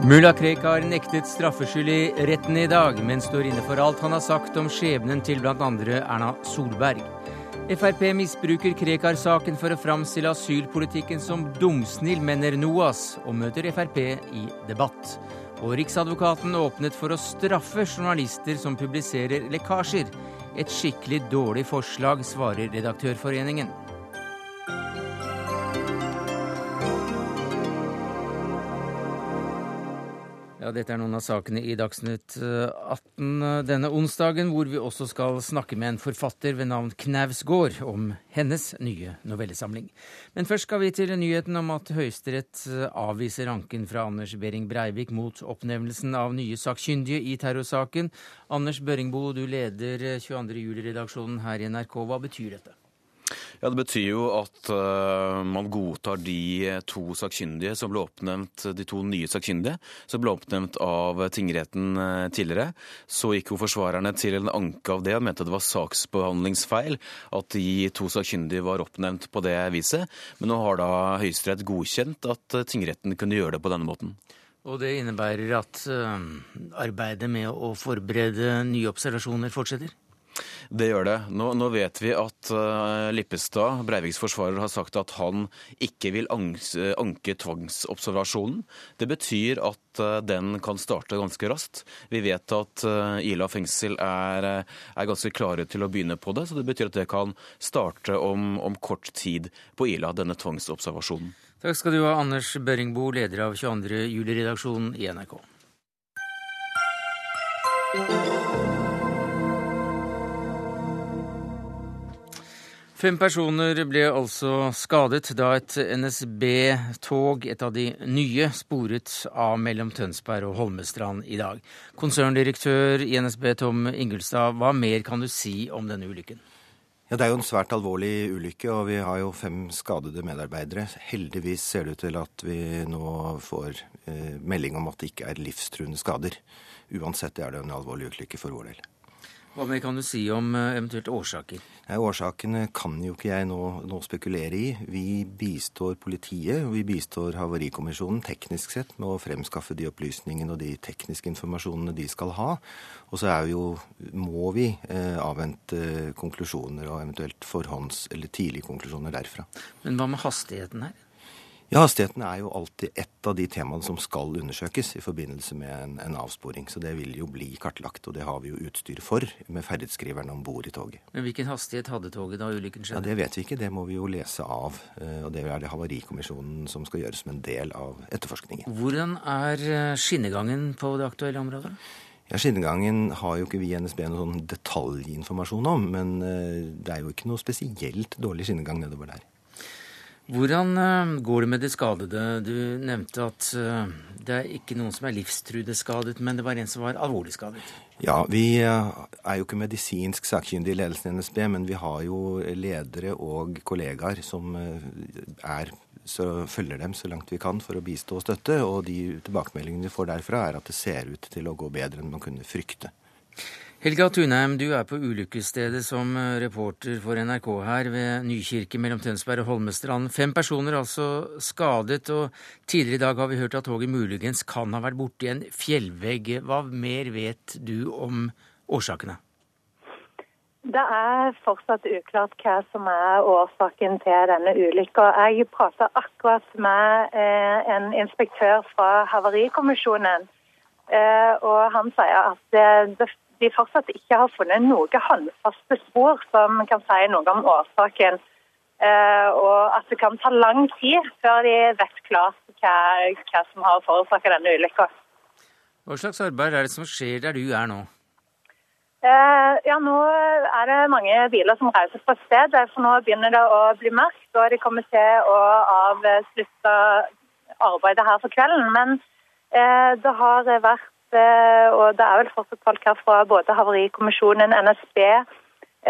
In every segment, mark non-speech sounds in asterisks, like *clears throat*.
Mulla Krekar nektet straffskyld i retten i dag, men står inne for alt han har sagt om skjebnen til bl.a. Erna Solberg. Frp misbruker Krekar-saken for å framstille asylpolitikken som dumsnill, mener NOAS, og møter Frp i debatt. Og Riksadvokaten åpnet for å straffe journalister som publiserer lekkasjer. Et skikkelig dårlig forslag, svarer Redaktørforeningen. Ja, Dette er noen av sakene i Dagsnytt 18 denne onsdagen, hvor vi også skal snakke med en forfatter ved navn Knausgård om hennes nye novellesamling. Men først skal vi til nyheten om at Høyesterett avviser anken fra Anders Behring Breivik mot oppnevnelsen av nye sakkyndige i terrorsaken. Anders Børingbo, du leder 22. juli-redaksjonen her i NRK. Hva betyr dette? Ja, Det betyr jo at uh, man godtar de to sakkyndige som ble oppnevnt, de to nye sakkyndige som ble oppnevnt av tingretten uh, tidligere. Så gikk jo forsvarerne til en anke av det og mente det var saksbehandlingsfeil at de to sakkyndige var oppnevnt på det viset. Men nå har da Høyesterett godkjent at uh, tingretten kunne gjøre det på denne måten. Og det innebærer at arbeidet med å forberede nye observasjoner fortsetter? Det gjør det. Nå, nå vet vi at uh, Lippestad, Breiviks forsvarer, har sagt at han ikke vil anke, tvangsobservasjonen. Det betyr at uh, den kan starte ganske raskt. Vi vet at uh, Ila fengsel er, er, ganske klare til å begynne på det, så det betyr at det kan starte om, om kort tid på Ila, denne tvangsobservasjonen. Takk skal du ha, Anders Børringbo, leder av 22. juli-redaksjonen i NRK. Fem personer ble altså skadet da et NSB-tog, et av de nye, sporet av mellom Tønsberg og Holmestrand i dag. Konserndirektør i NSB Tom Ingulstad, hva mer kan du si om denne ulykken? Ja, Det er jo en svært alvorlig ulykke, og vi har jo fem skadede medarbeidere. Heldigvis ser det ut til at vi nå får eh, melding om at det ikke er livstruende skader. Uansett er det en alvorlig ulykke for vår del. Hva mer kan du si om eh, eventuelt årsaker? Nei, Årsakene kan jo ikke jeg nå, nå, spekulere i. Vi bistår politiet og vi bistår Havarikommisjonen teknisk sett med å fremskaffe de opplysningene og de tekniske informasjonene de skal ha. Og så er jo, må vi eh, avvente konklusjoner og eventuelt forhånds- eller tidlige konklusjoner derfra. Men hva med hastigheten her? Ja, Hastigheten er jo alltid ett av de temaene som skal undersøkes i forbindelse med en, en, avsporing. Så det vil jo bli kartlagt, og det har vi jo utstyr for med ferdighetsskriveren om bord i toget. Men Hvilken hastighet hadde toget da ulykken skjedde? Ja, Det vet vi ikke, det må vi jo lese av. Eh, og det er det Havarikommisjonen som skal gjøre som en del av etterforskningen. Hvordan er eh, skinnegangen på det aktuelle området? Ja, Skinnegangen har jo ikke vi i NSB noen sånn detaljinformasjon om, men eh, det er jo ikke noe spesielt dårlig skinnegang nedover der. Hvordan eh, går det med de skadede? Du nevnte at eh, det er ikke noen som er livstruende skadet, men det var en som var alvorlig skadet. Ja, vi eh, er jo ikke medisinsk sakkyndige i ledelsen i NSB, men vi har jo ledere og kollegaer som er følger dem så langt vi kan for å bistå og støtte. Og de tilbakemeldingene vi får derfra, er at det ser ut til å gå bedre enn man kunne frykte. Helga Tunheim, du er på ulykkesstedet som eh, reporter for NRK her ved Nykirke mellom Tønsberg og Holmestrand. Fem personer altså skadet, og tidligere i dag har vi hørt at toget muligens kan ha vært borti en fjellvegg. Hva mer vet du om årsakene? Det er fortsatt uklart hva som er årsaken til denne ulykka. Jeg prata akkurat med eh, en inspektør fra Havarikommisjonen. Eh, og han sier at det de fortsatt ikke har funnet noe håndfaste spor som kan si noe om årsaken. Eh, og at det kan ta lang tid før de vet klart hva, hva som har forårsaket denne ulykka. Hva slags arbeid er det som skjer der du er nå? Eh, ja, Nå er det mange biler som reiser fra stedet, for nå begynner det å bli mørkt. Og de kommer til å avslutte arbeidet her for kvelden. Men eh, det har vært og det er vel fortsatt folk her fra både Havarikommisjonen, NSB,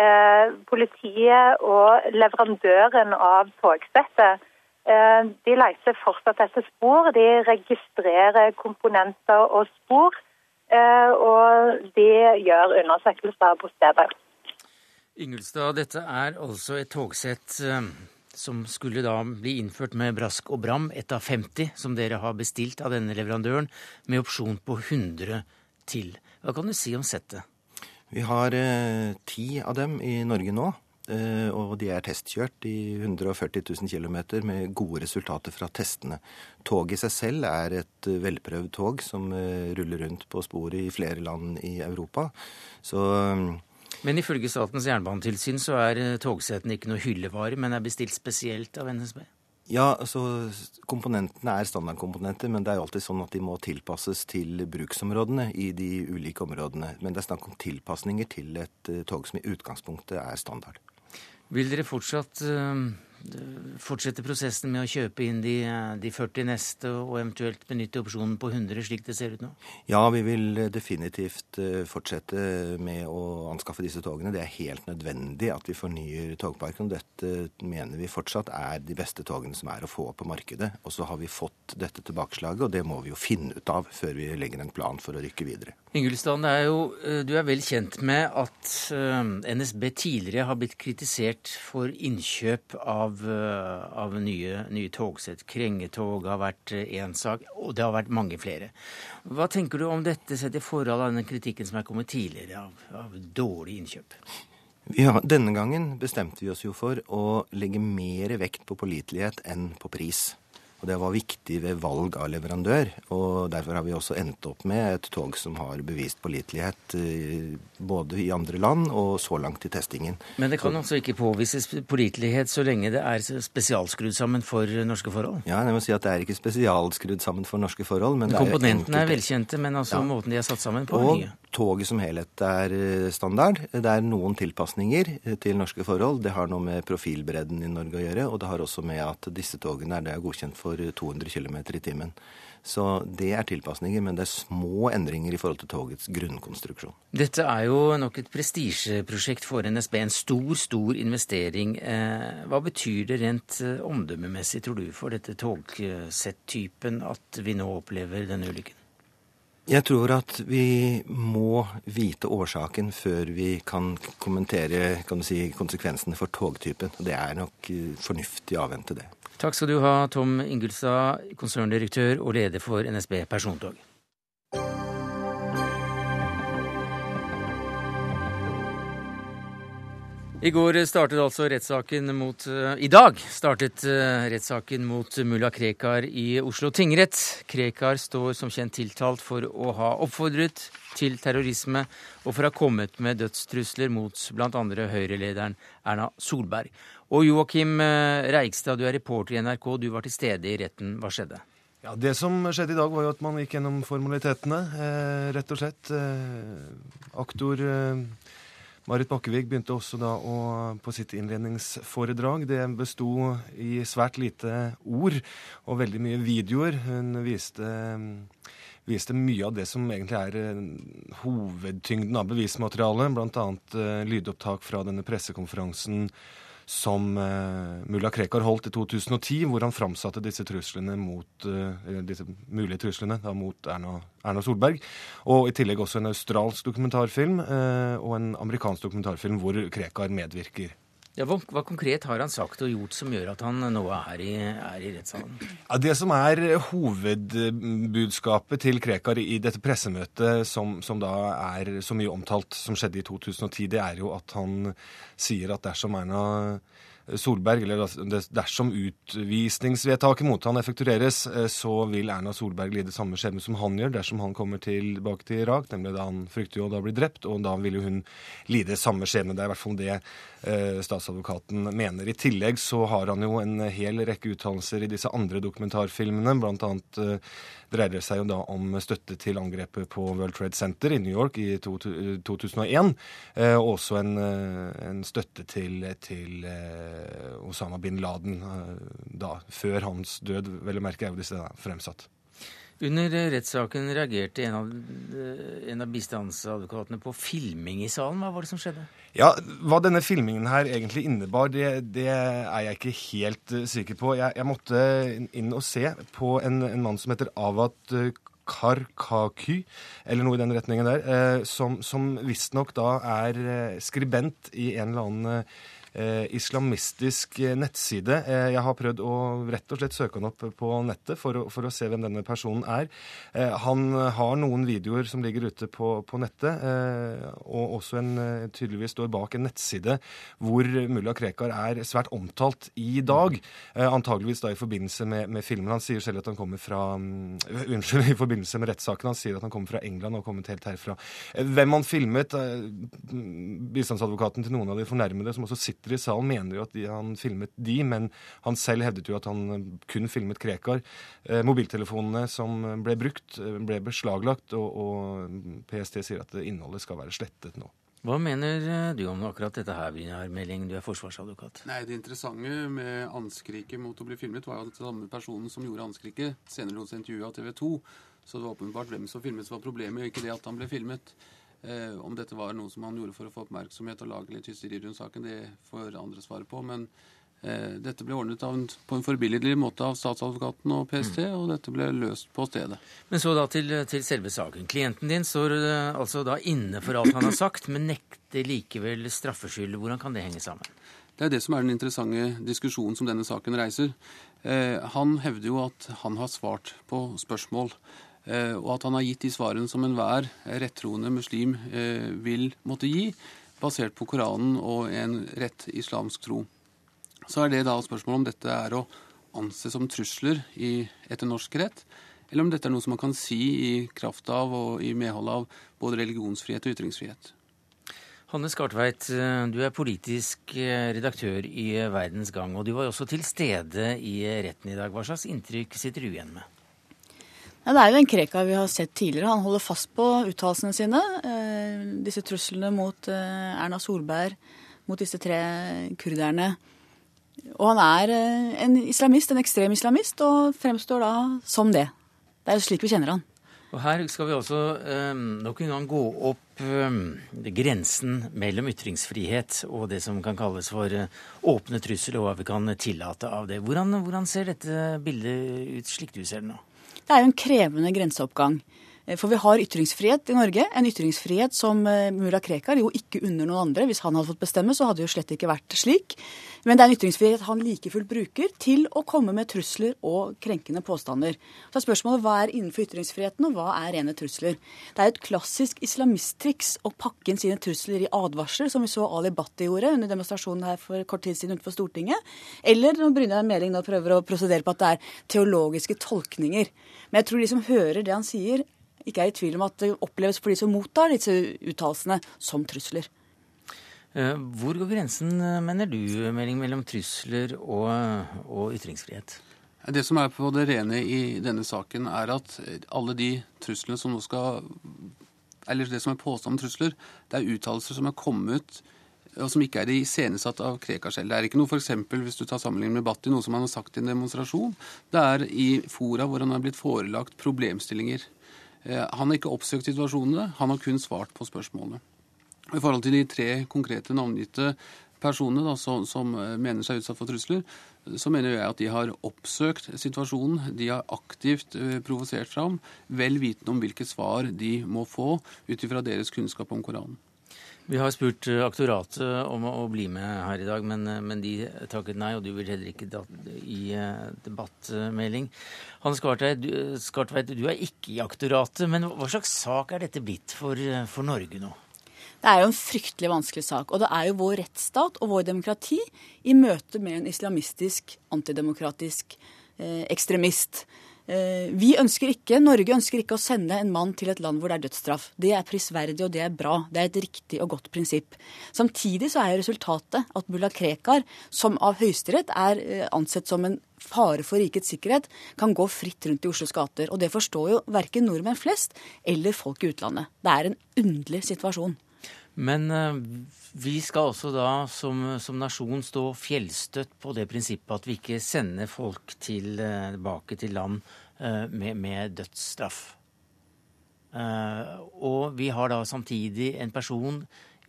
eh, politiet og leverandøren av togsettet. Eh, de leter fortsatt etter spor. De registrerer komponenter og spor. Og de gjør undersøkelser på stedet. Ingelstad, dette er altså et togsett som skulle da bli innført med brask og bram, ett av 50 som dere har bestilt av denne leverandøren, med opsjon på 100 til. Hva kan du si om settet? Vi har eh, ti av dem i Norge nå. Eh, og de er testkjørt i 140 000 km med gode resultater fra testene. Toget i seg selv er et eh, velprøvd tog som eh, ruller rundt på sporet i flere land i Europa. Så men ifølge Statens jernbanetilsyn så er togsetene ikke noe hyllevare, men er bestilt spesielt av NSB? Ja, altså komponentene er standardkomponenter, men det er jo alltid sånn at de må tilpasses til bruksområdene i de ulike områdene. Men det er snakk om tilpasninger til et tog som i utgangspunktet er standard. Vil dere fortsatt uh, fortsette prosessen med å kjøpe inn de, de, 40 neste, og eventuelt benytte opsjonen på 100, slik det ser ut nå? Ja, vi vil definitivt uh, fortsette med å anskaffe disse togene. Det er helt nødvendig at vi fornyer togparken. Dette mener vi fortsatt er de beste togene som er å få på markedet. Og så har vi fått dette tilbakeslaget, og det må vi jo finne ut av før vi legger en plan for å rykke videre. Ingulstad, eh, du er vel kjent med at NSB tidligere har blitt kritisert for innkjøp av, eh, av nye, nye, togsett. Krengetog har vært én sak, og det har vært mange flere. Hva tenker du om dette sett i forhold av den kritikken som er kommet tidligere av, av dårlig innkjøp? Ja, denne gangen bestemte vi oss jo for å legge mer vekt på pålitelighet enn på pris. Og det var viktig ved valg av leverandør. Og derfor har vi også endt opp med et tog som har bevist pålitelighet eh, både i andre land og så langt i testingen. Men det kan så, altså ikke påvises pålitelighet så lenge det er spesialskrudd sammen for norske forhold? Ja, jeg må si at det er ikke spesialskrudd sammen for norske forhold. Men Komponentene er, er, velkjente, men altså ja. måten de er satt sammen på og nye. Toget som helhet er eh, standard. Det er noen tilpasninger eh, til norske forhold. Det har noe med profilbredden i Norge å gjøre, og det har også med at disse togene er, det er godkjent for 200 km i timen. Så det er tilpasninger, men det er små endringer i forhold til togets grunnkonstruksjon. Dette er jo nok et prestisjeprosjekt for NSB. En stor, stor investering. Eh, hva betyr det rent omdømmemessig, tror du, for dette togsetttypen at vi nå opplever denne ulykken? Jeg tror at vi må vite årsaken før vi kan kommentere kan si, konsekvensene for togtypen. Det er nok eh, fornuftig å avvente det. Takk skal du ha, Tom Ingulstad, konserndirektør og leder for NSB persontog. I går startet altså rettssaken mot uh, I dag startet uh, rettssaken mot mulla Krekar i Oslo tingrett. Krekar står som kjent tiltalt for å ha oppfordret til terrorisme og for å ha kommet med dødstrusler mot bl.a. Høyre-lederen Erna Solberg. Og Joakim uh, Reigstad, du er reporter i NRK. Du var til stede i retten. Hva skjedde? Ja, Det som skjedde i dag, var jo at man gikk gjennom formalitetene, rett og slett. aktor Marit Bakkevig begynte også da å, på sitt innledningsforedrag. Det besto i svært lite ord og veldig mye videoer. Hun viste, viste mye av det som egentlig er eh, hovedtyngden av bevismaterialet, bl.a. Uh, lydopptak fra denne pressekonferansen som uh, mulla Krekar holdt i 2010, hvor han framsatte disse mot, uh, disse mulige truslene da, mot Erna, Erna, Solberg. Og i tillegg også en australsk dokumentarfilm uh, og en amerikansk dokumentarfilm hvor Krekar medvirker. Ja, hva, hva, konkret har han sagt og gjort som gjør at han nå er i, er i rettssalen? Ja, det som er hovedbudskapet til Krekar i dette pressemøtet, som, som, da er så mye omtalt, som skjedde i 2010, det er jo at han sier at dersom Erna Solberg, eller dersom utvisningsvedtaket mot han effektueres, eh, så vil Erna Solberg lide samme skjebne som han gjør dersom han kommer tilbake til Irak, nemlig da han frykter jo å da bli drept, og da vil jo hun lide samme skjebne. Det er i hvert fall det eh, statsadvokaten mener. I tillegg så har han jo en hel rekke uttalelser i disse andre dokumentarfilmene, blant annet eh, dreier det seg jo da om støtte til angrepet på World Trade Center i New York i 2001. Eh, og også en, eh, en, støtte til, til eh, Osama bin Laden da, før hans død. Vel å merke er jo disse fremsatt. Under rettssaken reagerte en av, en av bistandsadvokatene på filming i salen. Hva var det som skjedde? Ja, Hva denne filmingen her egentlig innebar, det, det er jeg ikke helt uh, sikker på. Jeg, jeg, måtte inn og se på en, en mann som heter Avat Karkaky, eller noe i den retningen der, som, som visstnok da er skribent i en eller annen eh, islamistisk eh, nettside. Eh, jeg har prøvd å rett og slett søke han opp på nettet for å, for å se hvem denne personen er. Eh, han har noen videoer som ligger ute på, på nettet, eh, og også en, eh, tydeligvis står bak en nettside hvor mulla Krekar er svært omtalt i dag. antageligvis da i forbindelse med, med, filmen. Han sier selv at han kommer fra um, *laughs* Unnskyld, i forbindelse med rettssaken. Han sier at han kommer fra England og har kommet helt herfra. Hvem han filmet Bistandsadvokaten til noen av de fornærmede som også sitter i salen, mener jo at de, han filmet de, men han selv hevdet jo at han eh, kun filmet Krekar. Eh, mobiltelefonene som ble brukt, eh, ble beslaglagt, og, og PST sier at innholdet skal være slettet nå. Hva mener du om akkurat dette her, Brynjar Meling, du er forsvarsadvokat? Nei, Det interessante med anskriket mot å bli filmet, var jo at den samme personen som gjorde anskriket, senere lot seg intervjue av TV 2. Så det var åpenbart hvem som filmet som var problemet, og ikke det at han ble filmet. Eh, om dette var noe som han gjorde for å få oppmerksomhet og lage litt hysteri rundt saken, det får andre svare på. Men eh, dette ble ordnet en, på en forbilledlig måte av statsadvokaten og PST, mm. og dette ble løst på stedet. Men så da til, til selve saken. Klienten din står uh, altså da inne for alt han har sagt, men nekter likevel straffskyld. Hvordan kan det henge sammen? Det er det som er den interessante diskusjonen som denne saken reiser. Eh, han hevder jo at han har svart på spørsmål. Eh, og at han har gitt de svarene som enhver rettroende muslim eh, vil måtte gi, basert på Koranen og en rett islamsk tro. Så er det da spørsmålet om dette er å anse som trusler i, etter norsk rett, eller om dette er noe som man kan si i kraft av og i medhold av både religionsfrihet og ytringsfrihet. Hanne Skartveit, eh, du er politisk redaktør i Verdens Gang, og du var også til stede i retten i dag. Hva slags inntrykk sitter du igjen med? Ja, det er jo en Krekar vi har sett tidligere. Han holder fast på uttalelsene sine. Eh, disse truslene mot eh, Erna Solberg, mot disse tre kurderne. Og han er eh, en islamist, en ekstrem islamist, og fremstår da som det. Det er jo slik vi kjenner han. Og Her skal vi også eh, nok en gang gå opp grensen mellom ytringsfrihet og det som kan kalles for åpne trusler, og hva vi kan tillate av det. Hvordan, hvordan ser dette bildet ut slik du ser det nå? Det er jo en krevende grenseoppgang. Eh, for vi har ytringsfrihet i Norge. En ytringsfrihet som eh, mulla Krekar jo ikke unner noen andre. Hvis han hadde fått bestemme, så hadde det jo slett ikke vært slik. Men det er en ytringsfrihet han like fullt bruker til å komme med trusler og krenkende påstander. Så er spørsmålet hva er innenfor ytringsfriheten, og hva er rene trusler? Det er et klassisk islamisttriks å pakke inn sine trusler i advarsler, som vi så Ali Bhatti gjorde under demonstrasjonen her for kort tid siden utenfor Stortinget. Eller når Brynjar Meling nå prøver å prosedere på at det er teologiske tolkninger. Men jeg tror de som hører det han sier, ikke er i tvil om at det oppleves for de som mottar disse uttalelsene, som trusler. Eh, hvor går grensen, eh, mener du, Melding, mellom trusler og, og, ytringsfrihet? Det som er på det rene i denne saken, er at alle de truslene som nå skal Eller det som er påstand om trusler, det er uttalelser som er kommet og som ikke er iscenesatt av Krekar selv. Det er ikke noe f.eks. hvis du tar sammenligning med Batti, noe som han har sagt i en demonstrasjon. Det er i fora hvor han har blitt forelagt problemstillinger. Eh, han har ikke oppsøkt situasjonene, han har kun svart på spørsmålene. I forhold til de tre konkrete navngitte personene da, som, som, eh, mener seg utsatt for trusler, så mener jeg at de har oppsøkt situasjonen. De har aktivt uh, provosert fram, vel vitende om hvilke svar de må få ut ifra deres kunnskap om Koranen. Vi har spurt eh, aktoratet om å bli med her i dag, men, eh, men de takket nei. Og du vil heller ikke i eh, debattmelding. Hans Skartveit, du er ikke i aktoratet, men hva slags sak er dette blitt for, for Norge nå? Det er jo en fryktelig vanskelig sak. Og det er jo vår rettsstat og vår demokrati i møte med en islamistisk, antidemokratisk eh, ekstremist. Eh, vi ønsker ikke, Norge ønsker ikke å sende en mann til et land hvor det er dødsstraff. Det er prisverdig, og det er bra. Det er et riktig og godt prinsipp. Samtidig så er resultatet at mulla Krekar, som av Høyesterett er eh, ansett som en fare for rikets sikkerhet, kan gå fritt rundt i Oslos gater. Og det forstår jo verken nordmenn flest eller folk i utlandet. Det er en underlig situasjon. Men uh, vi skal også da som, som, nasjon stå fjellstøtt på det prinsippet at vi ikke sender folk uh, tilbake til land uh, med, med, dødsstraff. og vi har da samtidig en person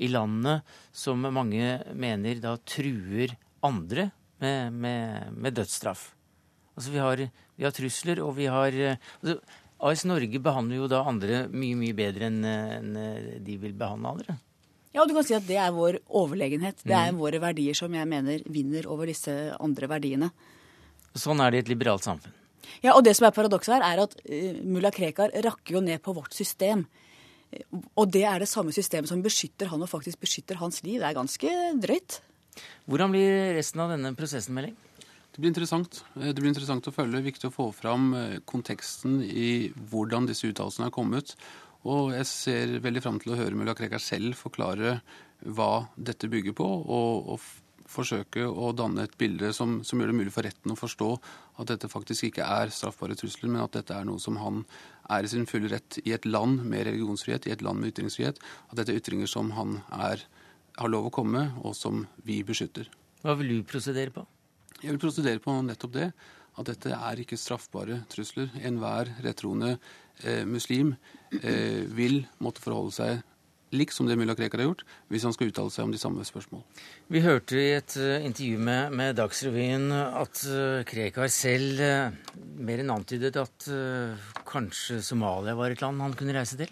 i landet som mange mener da truer andre med, med, med dødsstraff. Altså vi har, vi har, trusler, og vi har altså, AS Norge behandler jo da andre mye, mye bedre enn, enn de vil behandle andre. Ja, du kan si at det er vår overlegenhet. Det Mm. er våre verdier som jeg mener vinner over disse andre verdiene. Sånn er det i et liberalt samfunn. Ja, og det som er paradokset her, er at uh, mulla Krekar rakker jo ned på vårt system. Eh, Og det er det samme systemet som beskytter han og faktisk beskytter hans liv. Det er ganske drøyt. Hvordan blir resten av denne prosessen, Meling? Det blir interessant. Eh, Det blir interessant å følge. Viktig å få fram eh, konteksten i hvordan disse uttalelsene er kommet. Og jeg ser veldig fram til å høre mulla Krekar selv forklare hva dette bygger på, og, og forsøke å danne et bilde som, som gjør det mulig for retten å forstå at dette faktisk ikke er straffbare trusler, men at dette er noe som han er i sin fulle rett i et land med religionsfrihet, i et land med ytringsfrihet. At dette er ytringer som han er, har lov å komme og som vi beskytter. Hva vil du prosedere på? Jeg vil prosedere på nettopp det. At dette er ikke straffbare trusler. Enhver rettroende eh, muslim eh, vil måtte forholde seg liksom det mulla Krekar har gjort, hvis han skal uttale seg om de samme spørsmål. Vi hørte i et eh, intervju med, med Dagsrevyen at eh, Krekar selv eh, mer enn antydet at kanskje Somalia var et land han kunne reise til.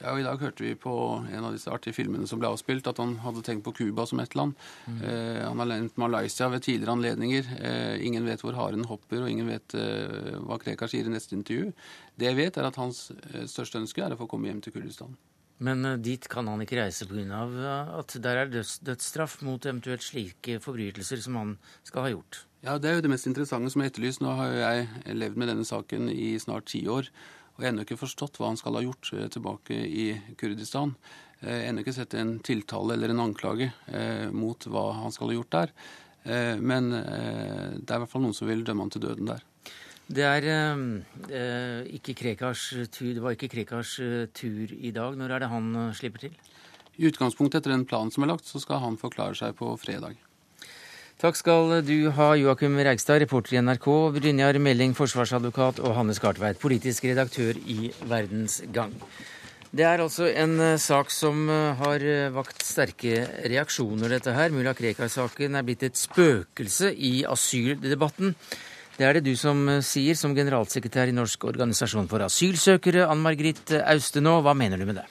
Ja, og I dag hørte vi på en av disse artige filmene som ble avspilt, at han hadde tenkt på Cuba som et land. Eh, han har nevnt Malaysia ved tidligere anledninger. Eh, ingen vet hvor haren hopper, og ingen vet eh, hva Krekar sier i neste intervju. Det jeg vet, er at hans eh, største ønske er å få komme hjem til Kurdistan. Men eh, dit kan han ikke reise pga. at der er døds, dødsstraff mot eventuelt slike forbrytelser som han skal ha gjort. Ja, Det er jo det mest interessante som er etterlyst. Nå har jeg levd med denne saken i snart ti år, og jeg har ennå ikke forstått hva han skal ha gjort eh, tilbake i Kurdistan. Eh, Jeg har ennå ikke sett en tiltale eller en anklage eh, mot hva han skal ha gjort der. Men det er i hvert fall noen som vil dømme han til døden der. Det er ikke Krekars tur, det var ikke Krekars tur i dag. Når er det han slipper til? I utgangspunktet etter den planen som er lagt, så skal han forklare seg på fredag. Takk skal du ha, Joakim Reigstad, reporter i NRK, Brynjar Meling, forsvarsadvokat, og Hanne Skartveit, politisk redaktør i Verdens Gang. Det er altså en eh, sak som eh, har eh, vakt sterke reaksjoner, dette her. Mulla Krekar-saken er blitt et spøkelse i asyldebatten. Det er det du som sier, som generalsekretær i Norsk organisasjon for asylsøkere. Ann Margrit Austenå, hva mener du med det?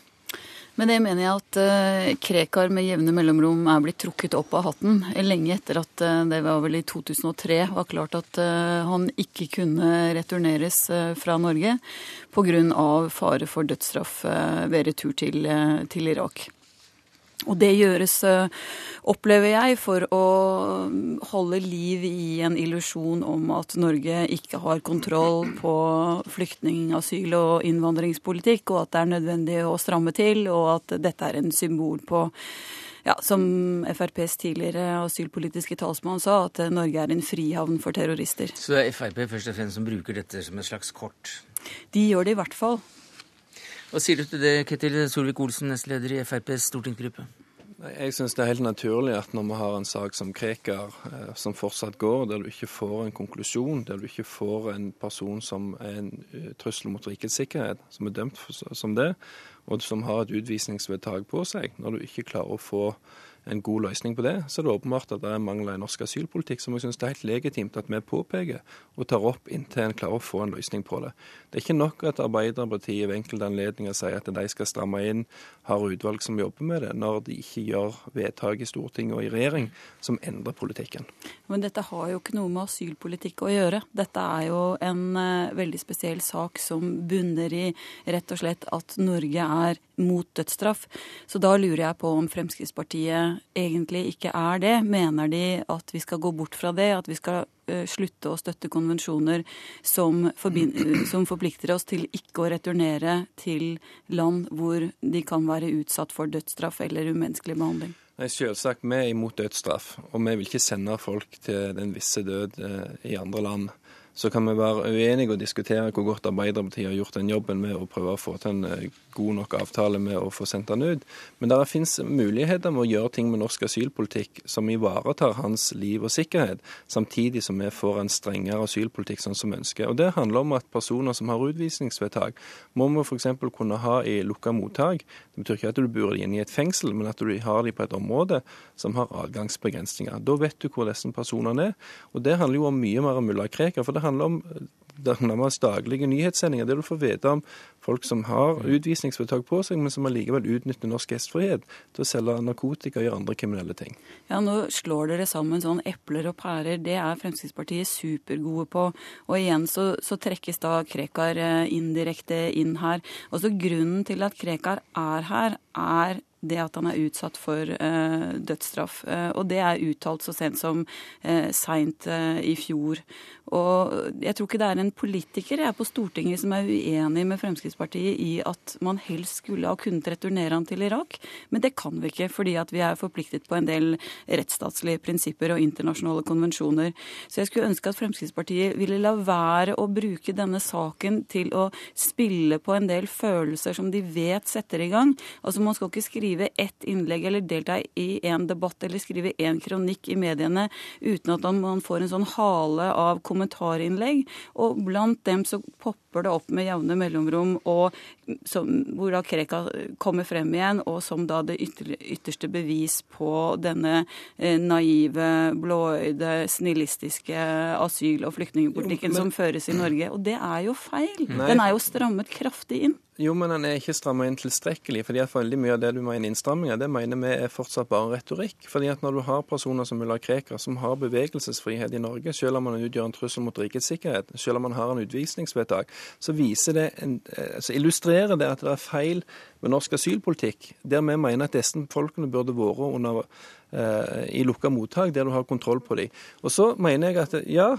Med det mener jeg at eh, Krekar med jevne mellomrom er blitt trukket opp av hatten lenge etter at eh, det var vel i 2003 var klart at eh, han ikke kunne returneres fra Norge pga. fare for dødsstraff ved retur til, til Irak. Og det gjøres, eh, opplever jeg, for å holde liv i en illusjon om at Norge ikke har kontroll på flyktning-, asyl- og innvandringspolitikk, og at det er nødvendig å stramme til, og at dette er en symbol på ja, Som FrPs tidligere asylpolitiske talsmann sa, at Norge er en frihavn for terrorister. Så det er Frp først og fremst som bruker dette som et slags kort? De gjør det i hvert fall. Hva sier du til det, Ketil Solvik-Olsen, nestleder i FrPs stortingsgruppe? Jeg syns det er helt naturlig at når vi har en sak som Krekar, eh, som fortsatt går, der du ikke får en konklusjon, der du ikke får en person som er en eh, trussel mot rikets sikkerhet, som er dømt som det, og som har et utvisningsvedtak på seg, når du ikke klarer å få en god løsning på det, så er det åpenbart at det er mangler i norsk asylpolitikk som jeg syns det er helt legitimt at vi påpeker og tar opp inntil en klarer å få en løsning på det. Det er ikke nok at Arbeiderpartiet ved enkelte anledninger sier at de skal stramme inn, har utvalg som jobber med det, når de ikke gjør vedtak i Stortinget og i regjering som endrer politikken. Men dette har jo ikke noe med asylpolitikk å gjøre. Dette er jo en eh, veldig spesiell sak som bunner i rett og slett at Norge er mot dødsstraff. Så da lurer jeg på om Fremskrittspartiet egentlig ikke er det. Mener de at vi skal gå bort fra det, at vi skal eh, slutte å støtte konvensjoner som, *clears throat* som forplikter oss til ikke å returnere til land hvor de kan være utsatt for dødsstraff eller umenneskelig behandling? Nei, Selvsagt, vi er imot dødsstraff, og vi vil ikke sende folk til den visse død eh, i andre land. Så kan vi være uenige og diskutere hvor godt Arbeiderpartiet har gjort den jobben med å prøve å få til en eh, god nok avtale med å få sendt han ut. Men det finnes muligheter med å gjøre ting med norsk asylpolitikk som ivaretar hans liv og sikkerhet, samtidig som vi får en strengere asylpolitikk sånn som vi ønsker. Og Det handler om at personer som har utvisningsvedtak, må vi f.eks. kunne ha i lukka mottak. Det betyr ikke at du bor inne i et fengsel, men at du har de på et område som har adgangsbegrensninger. Da vet du hvor disse personene er. Og Det handler jo om mye mer enn mulla Krekar. for det handler om nærmest daglige nyhetssendinger der du får vite om folk som har utvisningsvedtak på seg, men som allikevel utnytter norsk gjestfrihet til å selge narkotika og gjøre andre kriminelle ting. Ja, Nå slår dere sammen sånn epler og pærer. Det er Fremskrittspartiet supergode på. Og igjen så, så trekkes da Krekar eh, indirekte inn her. Også Grunnen til at Krekar er her, er det at han er utsatt for uh, dødsstraff. Uh, og det er uttalt så sent som uh, seint uh, i fjor. Og jeg tror ikke det er en politiker jeg er på Stortinget som er uenig med Fremskrittspartiet i at man helst skulle ha kunnet returnere han til Irak, men det kan vi ikke fordi at vi er forpliktet på en del rettsstatslige prinsipper og internasjonale konvensjoner. Så jeg skulle ønske at Fremskrittspartiet ville la være å bruke denne saken til å spille på en del følelser som de vet setter i gang. Altså Man skal ikke skrive ett innlegg eller delta i en debatt eller skrive én kronikk i mediene uten at man får en sånn hale av kommentar kommentarinnlegg, og blant dem så popper det opp med jevne mellomrom, og som, hvor da Krekka kommer frem igjen, og som da det ytterste bevis på denne eh, naive, blåøyde, snillistiske asyl- og flyktningpolitikken som føres i Norge. Og det er jo feil. Nei. Den er jo strammet kraftig inn. Jo, men den er ikke stramma inn tilstrekkelig. fordi at veldig mye av det du mener innstramminger, det mener vi er fortsatt bare retorikk. fordi at når du har personer som Mulla Krekar, som har bevegelsesfrihet i Norge, selv om man utgjør en trussel mot rikets sikkerhet, selv om man har en utvisningsvedtak, så, en, eh, så illustrerer det at det er feil med norsk asylpolitikk, der vi mener at disse folkene burde vært under Eh, i lukka mottak, der du har kontroll på dem. Og så mener jeg at ja,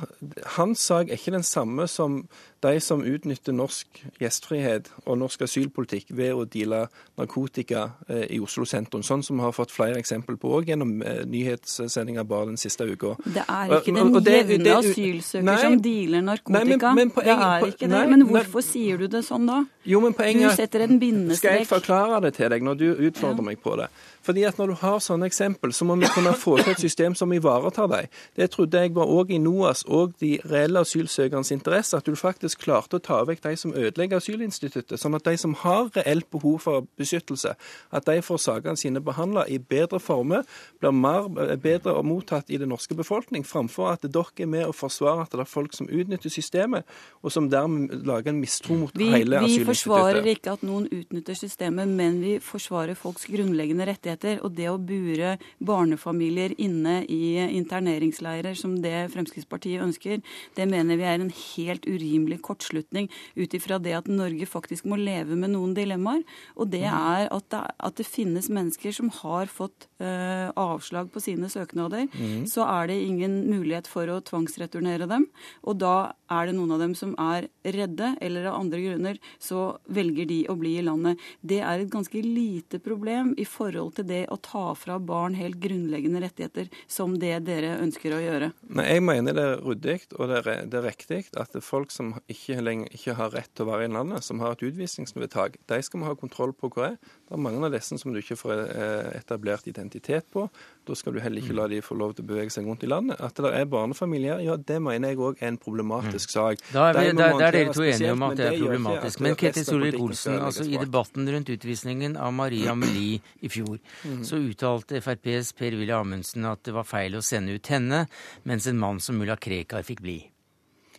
hans sak er ikke den samme som de som utnytter norsk gjestfrihet og norsk asylpolitikk ved å deale narkotika eh, i Oslo sentrum, sånn som vi har fått flere eksempel på òg gjennom eh, nyhetssendinger bare den siste uka. Det er ikke den jevne asylsøker nei, som dealer narkotika. Nei, men, men poenget, det er ikke det. Men hvorfor nei, sier du det sånn da? Jo, men poenget, du setter en bindestrek. Forklare det til deg når du utfordrer ja. meg på det? Fordi at Når du har sånne eksempel, så må vi kunne få til et system som ivaretar dem. Det trodde jeg var òg i NOAS og de reelle asylsøkernes interesse, at du faktisk klarte å ta vekk de som ødelegger asylinstituttet, sånn at de som har reelt behov for beskyttelse, at de får sakene sine behandla i bedre former, blir mer, bedre mottatt i den norske befolkning, framfor at dere er med og forsvarer at det er folk som utnytter systemet, og som dermed lager en mistro mot vi, hele asylinstituttet. Vi forsvarer ikke at noen utnytter systemet, men vi forsvarer folks grunnleggende rettigheter rettigheter. Og det å bure barnefamilier inne i interneringsleirer, som det Fremskrittspartiet ønsker, det mener vi er en helt urimelig kortslutning ut ifra det at Norge faktisk må leve med noen dilemmaer. Og det mm. er at det, at det finnes mennesker som har fått uh, avslag på sine søknader. Mm. Så er det ingen mulighet for å tvangsreturnere dem. Og da er det noen av dem som er redde, eller av andre grunner så velger de å bli i landet. Det er et ganske lite problem i forhold til til det å ta fra barn helt grunnleggende rettigheter, som det dere ønsker å gjøre? Nei, Jeg mener det er ryddig og det er, det er riktig at folk som ikke, lenger, ikke har rett til å være i landet, som har et utvisningsvedtak, de skal vi ha kontroll på hva er. Det er mange av disse som du ikke får eh, etablert identitet på. Da skal du heller ikke la de få lov til å bevege seg rundt i landet. At det er barnefamilier, ja det mener jeg òg er en problematisk sak. Da er, vi, der, der er dere to enige om at det er problematisk. Men Ketil Solvik-Olsen, altså i debatten rundt utvisningen av Maria Amelie i fjor, Mm. så uttalte FrPs Per-Willy Amundsen at det var feil å sende ut henne, mens en mann som mulla Krekar fikk bli.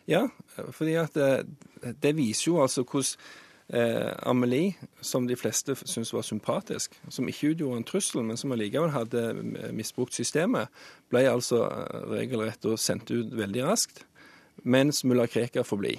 Ja, fordi at det, eh, det viser jo altså hvordan eh, Amelie, som de fleste syntes var sympatisk, som ikke utgjorde en trussel, men som allikevel hadde misbrukt systemet, ble altså eh, regelrett og sendt ut veldig raskt, mens mulla Krekar får bli.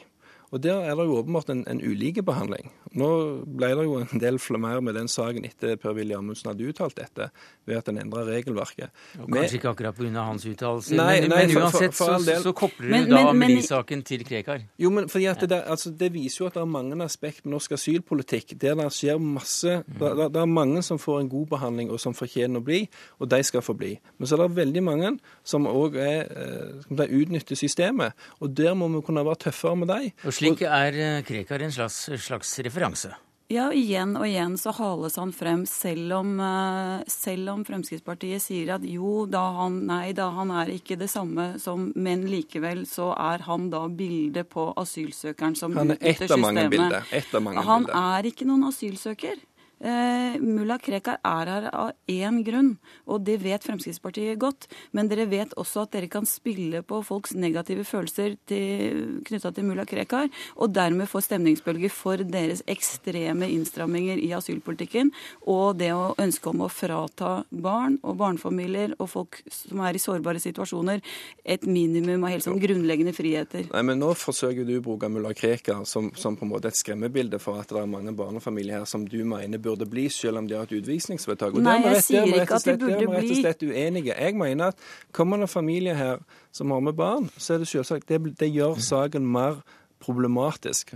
Og Der er det jo åpenbart en, en ulike behandling. Nå ble det jo en del mer med den saken etter Per-Willy Amundsen hadde uttalt dette, ved at en endra regelverket. Og kanskje ikke akkurat pga. hans uttalelse, men, men, uansett for, for, for så, så, kobler men, du da Amelie-saken til Krekar. Jo, men fordi at det, altså, det, viser jo at det er mange aspekt med norsk asylpolitikk der det skjer masse mm. det, det, er mange som får en god behandling og som fortjener å bli, og de skal få bli. Men så er det veldig mange som òg eh, utnytter systemet, og der må vi kunne være tøffere med dem. Slik er eh, Krekar en slags, slags referanse? Ja, igjen og igjen så hales han frem, selv om, eh, selv om, Fremskrittspartiet sier at jo, da han Nei da, han er ikke det samme som Men likevel så er han da bildet på asylsøkeren som utnytter systemet. Han er ett av mange bilder. Et av mange han bilder. er ikke noen asylsøker. Eh, mulla Krekar er her av én grunn, og det vet Fremskrittspartiet godt. Men dere vet også at dere kan spille på folks negative følelser knytta til mulla Krekar, og dermed få stemningsbølger for deres ekstreme innstramminger i asylpolitikken og det å ønske om å frata barn og barnefamilier og folk som er i sårbare situasjoner, et minimum av helt sånn grunnleggende friheter. Nei, men Nå forsøker du å bruke mulla Krekar som, som på en måte et skremmebilde for at det er mange barnefamilier her som du mener bør burde bli, selv om de har et utvisningsvedtak. Nei, jeg sier ikke at de burde bli. Rett og slett uenige. Jeg mener at kommer det en familie her som har med barn, så er det selvsagt det, det gjør saken mer problematisk,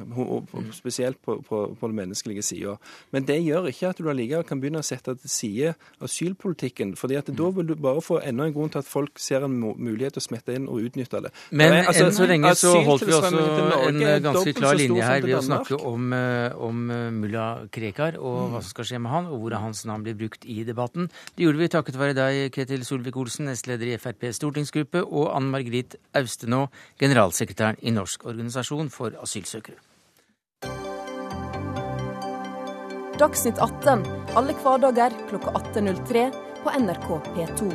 spesielt på, på, på den menneskelige sida. Men det gjør ikke at du allikevel kan begynne å sette til side asylpolitikken. fordi at da vil du bare få enda en grunn til at folk ser en mulighet til å smette inn og utnytte det. Men altså, enn så lenge så holdt vi også en ganske klar linje her ved å snakke om, eh, om eh, mulla Krekar og mm. hva som skal skje med han, og hvor hans navn blir brukt i debatten. Det gjorde vi takket være deg, Ketil Solvik-Olsen, nestleder i FrPs stortingsgruppe, og Ann Margrit Austenå, generalsekretæren i Norsk organisasjon for asylsøkere. Dagsnytt 18 alle hverdager klokka 18.03 på NRK P2.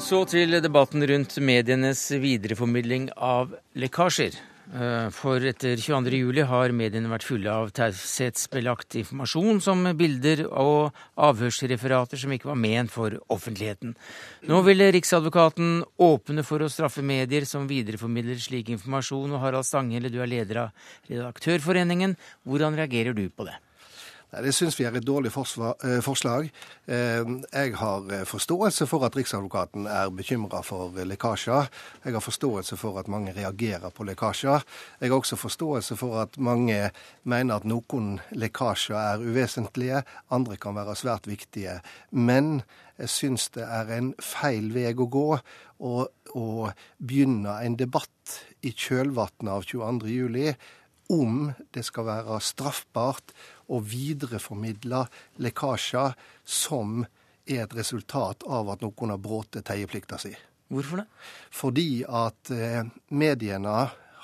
Så til debatten rundt medienes videreformidling av lekkasjer. Eh, for etter 22.07 har mediene vært fulle av taushetsbelagt informasjon, som bilder og avhørsreferater som ikke var ment for offentligheten. Nå vil Riksadvokaten åpne for å straffe medier som videreformidler slik informasjon. Og Harald Stanghelle, du er leder av Redaktørforeningen. Hvordan reagerer du på det? Det syns vi er et dårlig forsvar, forslag. Eh, jeg har eh, forståelse for at Riksadvokaten er bekymra for lekkasjer. Jeg har forståelse for at mange reagerer på lekkasjer. Jeg har også forståelse for at mange mener at noen lekkasjer er uvesentlige, andre kan være svært viktige. Men jeg syns det er en feil vei å gå å begynne en debatt i kjølvannet av 22.07 om det skal være straffbart å videreformidle lekkasjer som er et resultat av at noen har brutt teieplikta si. Hvorfor det? Fordi at eh, mediene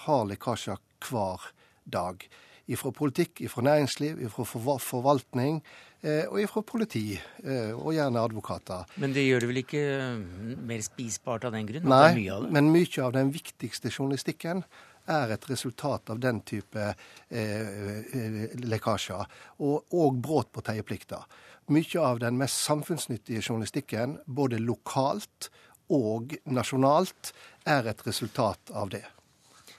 har lekkasjer hver dag. Ifra politikk, ifra næringsliv, ifra forvaltning eh, og ifra politi, eh, og gjerne advokater. Men det gjør det vel ikke mer spisbart av den grunn? Nei, mye men mye av den viktigste journalistikken er et resultat av den type eh, eh lekkasjer, og, og brudd på teieplikta. Mye av den mest samfunnsnyttige journalistikken, både lokalt og nasjonalt, er et resultat av det.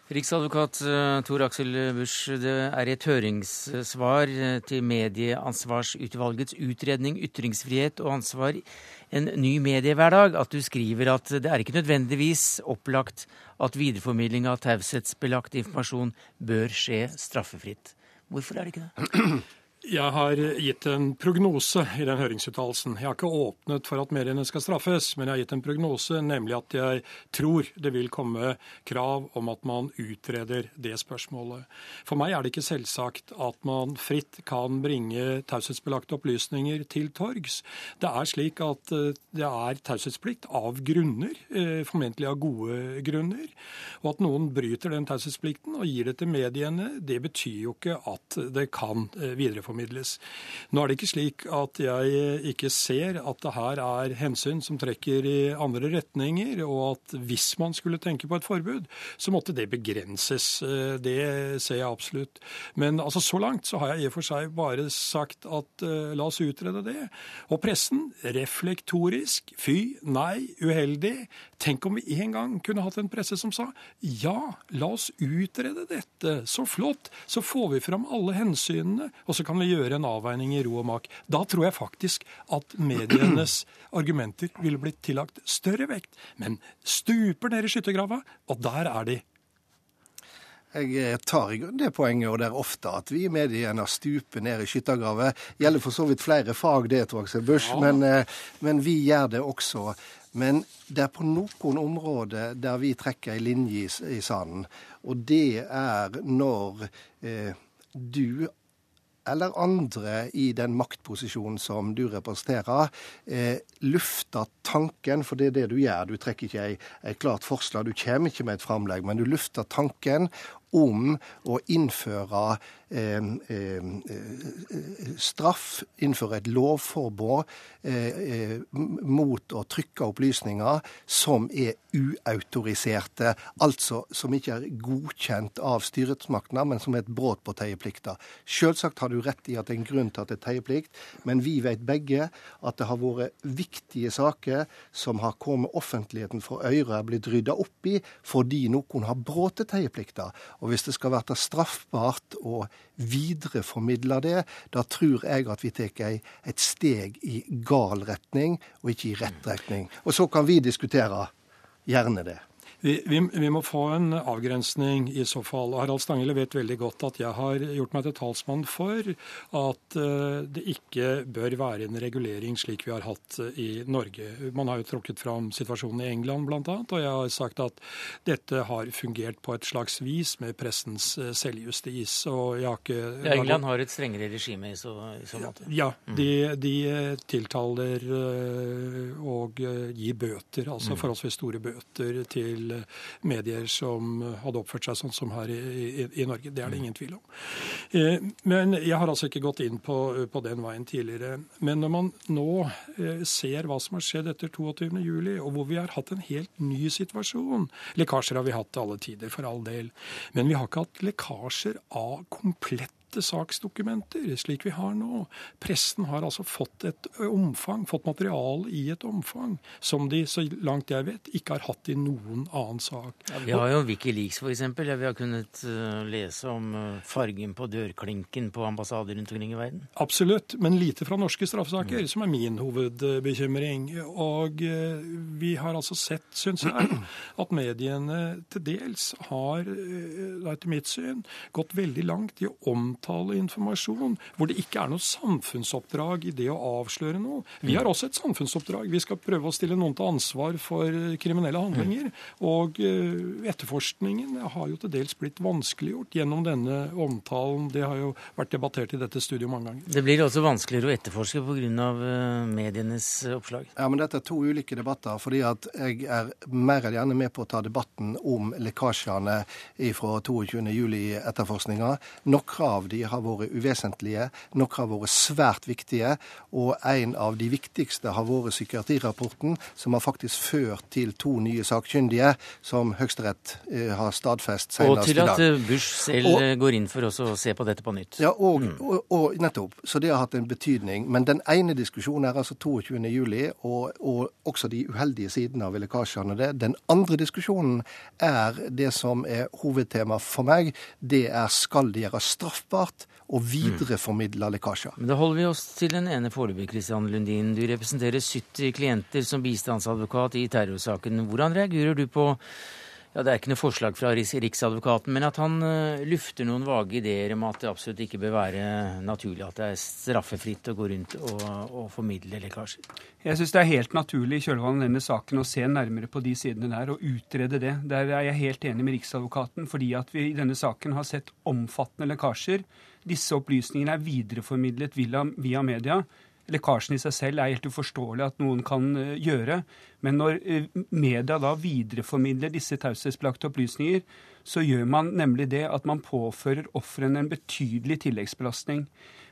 Riksadvokat eh, Tor Aksel Busch, det er et høringssvar eh, til Medieansvarsutvalgets utredning 'Ytringsfrihet og ansvar en ny mediehverdag' at du skriver at det er ikke nødvendigvis opplagt at videreformidling av taushetsbelagt informasjon bør skje straffefritt. Hvorfor er det ikke det? *clears throat* Jeg har gitt en prognose i den høringsuttalelsen. Jeg har ikke åpnet for at mediene skal straffes, men jeg har gitt en prognose, nemlig at jeg tror det vil komme krav om at man utreder det spørsmålet. For meg er det ikke selvsagt at man fritt kan bringe taushetsbelagte opplysninger til torgs. Det er slik at eh, det er taushetsplikt av grunner, eh, formentlig av gode grunner. Og at noen bryter den taushetsplikten og gir det til mediene, det betyr jo ikke at det kan eh, videreformidles videreformidles. Nå er det ikke slik at jeg ikke ser at det her er hensyn som trekker i andre retninger, og at hvis man skulle tenke på et forbud, så måtte det begrenses. Eh, det ser jeg absolutt. Men altså, så langt så har jeg i og for seg bare sagt at uh, la oss utrede det. Og pressen, reflektorisk, fy, nei, uheldig. Tenk om vi en gang kunne hatt en presse som sa ja, la oss utrede dette. Så flott. Så får vi fram alle hensynene, og så kan vi gjøre en avveining i ro og mak. Da tror jeg faktisk at medienes *clears throat* argumenter ville blitt tillagt større vekt. Men stuper ned i skyttergrava, og der er de. Jeg eh, tar i grunn det poenget, og det er ofte at vi i mediene stuper ned i skyttergraver. Gjelder for så vidt flere fag, det, tror jeg, Bush, ja. men, eh, men, vi gjør det også. Men det er på noen områder der vi trekker ei linje i, i sanden, og det er når eh, du eller andre i den maktposisjonen som du representerer, eh, lufter tanken, for det er det du gjør. Du trekker ikke et klart forslag, du kommer ikke med et framlegg, men du lufter tanken om å innføre eh, eh, straff, innføre et lovforbud eh, eh, mot å trykke opplysninger som er uautoriserte, altså som ikke er godkjent av styresmaktene, men som er et brudd på teieplikta. Selvsagt har du rett i at det er en grunn til at det er teieplikt, men vi vet begge at det har vært viktige saker som har kommet offentligheten for øre, blitt rydda opp i fordi noen har brutt teieplikta. Og hvis det skal være straffbart å videreformidle det, da tror jeg at vi tar et steg i gal retning, og ikke i rett retning. Og så kan vi diskutere gjerne det. Vi, vi, vi, må få en avgrensning i så fall. Harald Stanghelle vet veldig godt at jeg har gjort meg til talsmann for at uh, det ikke bør være en regulering slik vi har hatt uh, i Norge. Man har jo trukket fram situasjonen i England bl.a., og jeg har sagt at dette har fungert på et slags vis med pressens uh, selvjustis. og jeg har ikke... Ja, England har et strengere regime i så, i så måte? Ja, mm. de, de tiltaler og gir bøter, altså mm. forholdsvis store bøter til medier som hadde oppført seg sånn som her i, i, i Norge. Det er det ingen tvil om. Eh, men jeg har altså ikke gått inn på, på, den veien tidligere. Men når man nå eh, ser hva som har skjedd etter 22.07, og hvor vi har hatt en helt ny situasjon Lekkasjer har vi hatt til alle tider, for all del. Men vi har ikke hatt lekkasjer av komplett saksdokumenter, slik vi har nå. Pressen har altså fått et omfang, fått materiale i et omfang, som de, så langt jeg vet, ikke har hatt i noen annen sak. Ja, vi har jo Wikileaks, f.eks. Ja, vi har kunnet uh, lese om uh, fargen på dørklinken på ambassader rundt omkring i verden. Absolutt, men lite fra norske straffesaker, mm. som er min hovedbekymring. Og uh, vi har altså sett, syns jeg, *clears throat* at mediene til dels har, etter mitt syn, gått veldig langt i å omtale omtale informasjon, hvor det ikke er noe samfunnsoppdrag i det å avsløre noe. Vi har også et samfunnsoppdrag. Vi skal prøve å stille noen til ansvar for kriminelle handlinger. Og eh, etterforskningen har jo til dels blitt vanskeliggjort gjennom denne omtalen. Det har jo vært debattert i dette studioet mange ganger. Det blir også vanskeligere å etterforske pga. Eh, medienes oppslag? Ja, men dette er to ulike debatter. fordi at jeg er mer enn gjerne med på å ta debatten om lekkasjene fra 22.07-etterforskninga. Noen av de har vært uvesentlige, noen har vært svært viktige, og en av de viktigste har vært psykiatrirapporten, som har faktisk ført til to nye sakkyndige, som Høyesterett eh, har stadfest senest i dag. Og til at Bush selv og, går inn for å se på dette på nytt. Ja, og, mm. og, og, nettopp. Så det har hatt en betydning. Men den ene diskusjonen er altså 22. juli, og, også de uheldige sidene av lekkasjene. Det. Den andre diskusjonen er det som er hovedtema for meg. Det er skal det gjøres straffbart straffbart å videreformidle lekkasjer. Men Da holder vi oss til den ene foreløpig, Kristian Lundin. Du representerer 70 klienter som bistandsadvokat i terrorsaken. Hvordan reagerer du på ja, Det er ikke noe forslag fra Riksadvokaten, men at han uh, lufter noen vage ideer om at det absolutt ikke bør være naturlig at det er straffefritt å gå rundt og, og formidle lekkasjer. Jeg syns det er helt naturlig i kjølvannet av denne saken å se nærmere på de sidene der og utrede det. Der er jeg helt enig med Riksadvokaten, fordi at vi i denne saken har sett omfattende lekkasjer. Disse opplysningene er videreformidlet via media. Lekkasjen i seg selv er helt uforståelig at noen kan eh, gjøre. Men når eh, media da videreformidler disse taushetsbelagte opplysninger, så gjør man nemlig det at man påfører ofrene en betydelig tilleggsbelastning.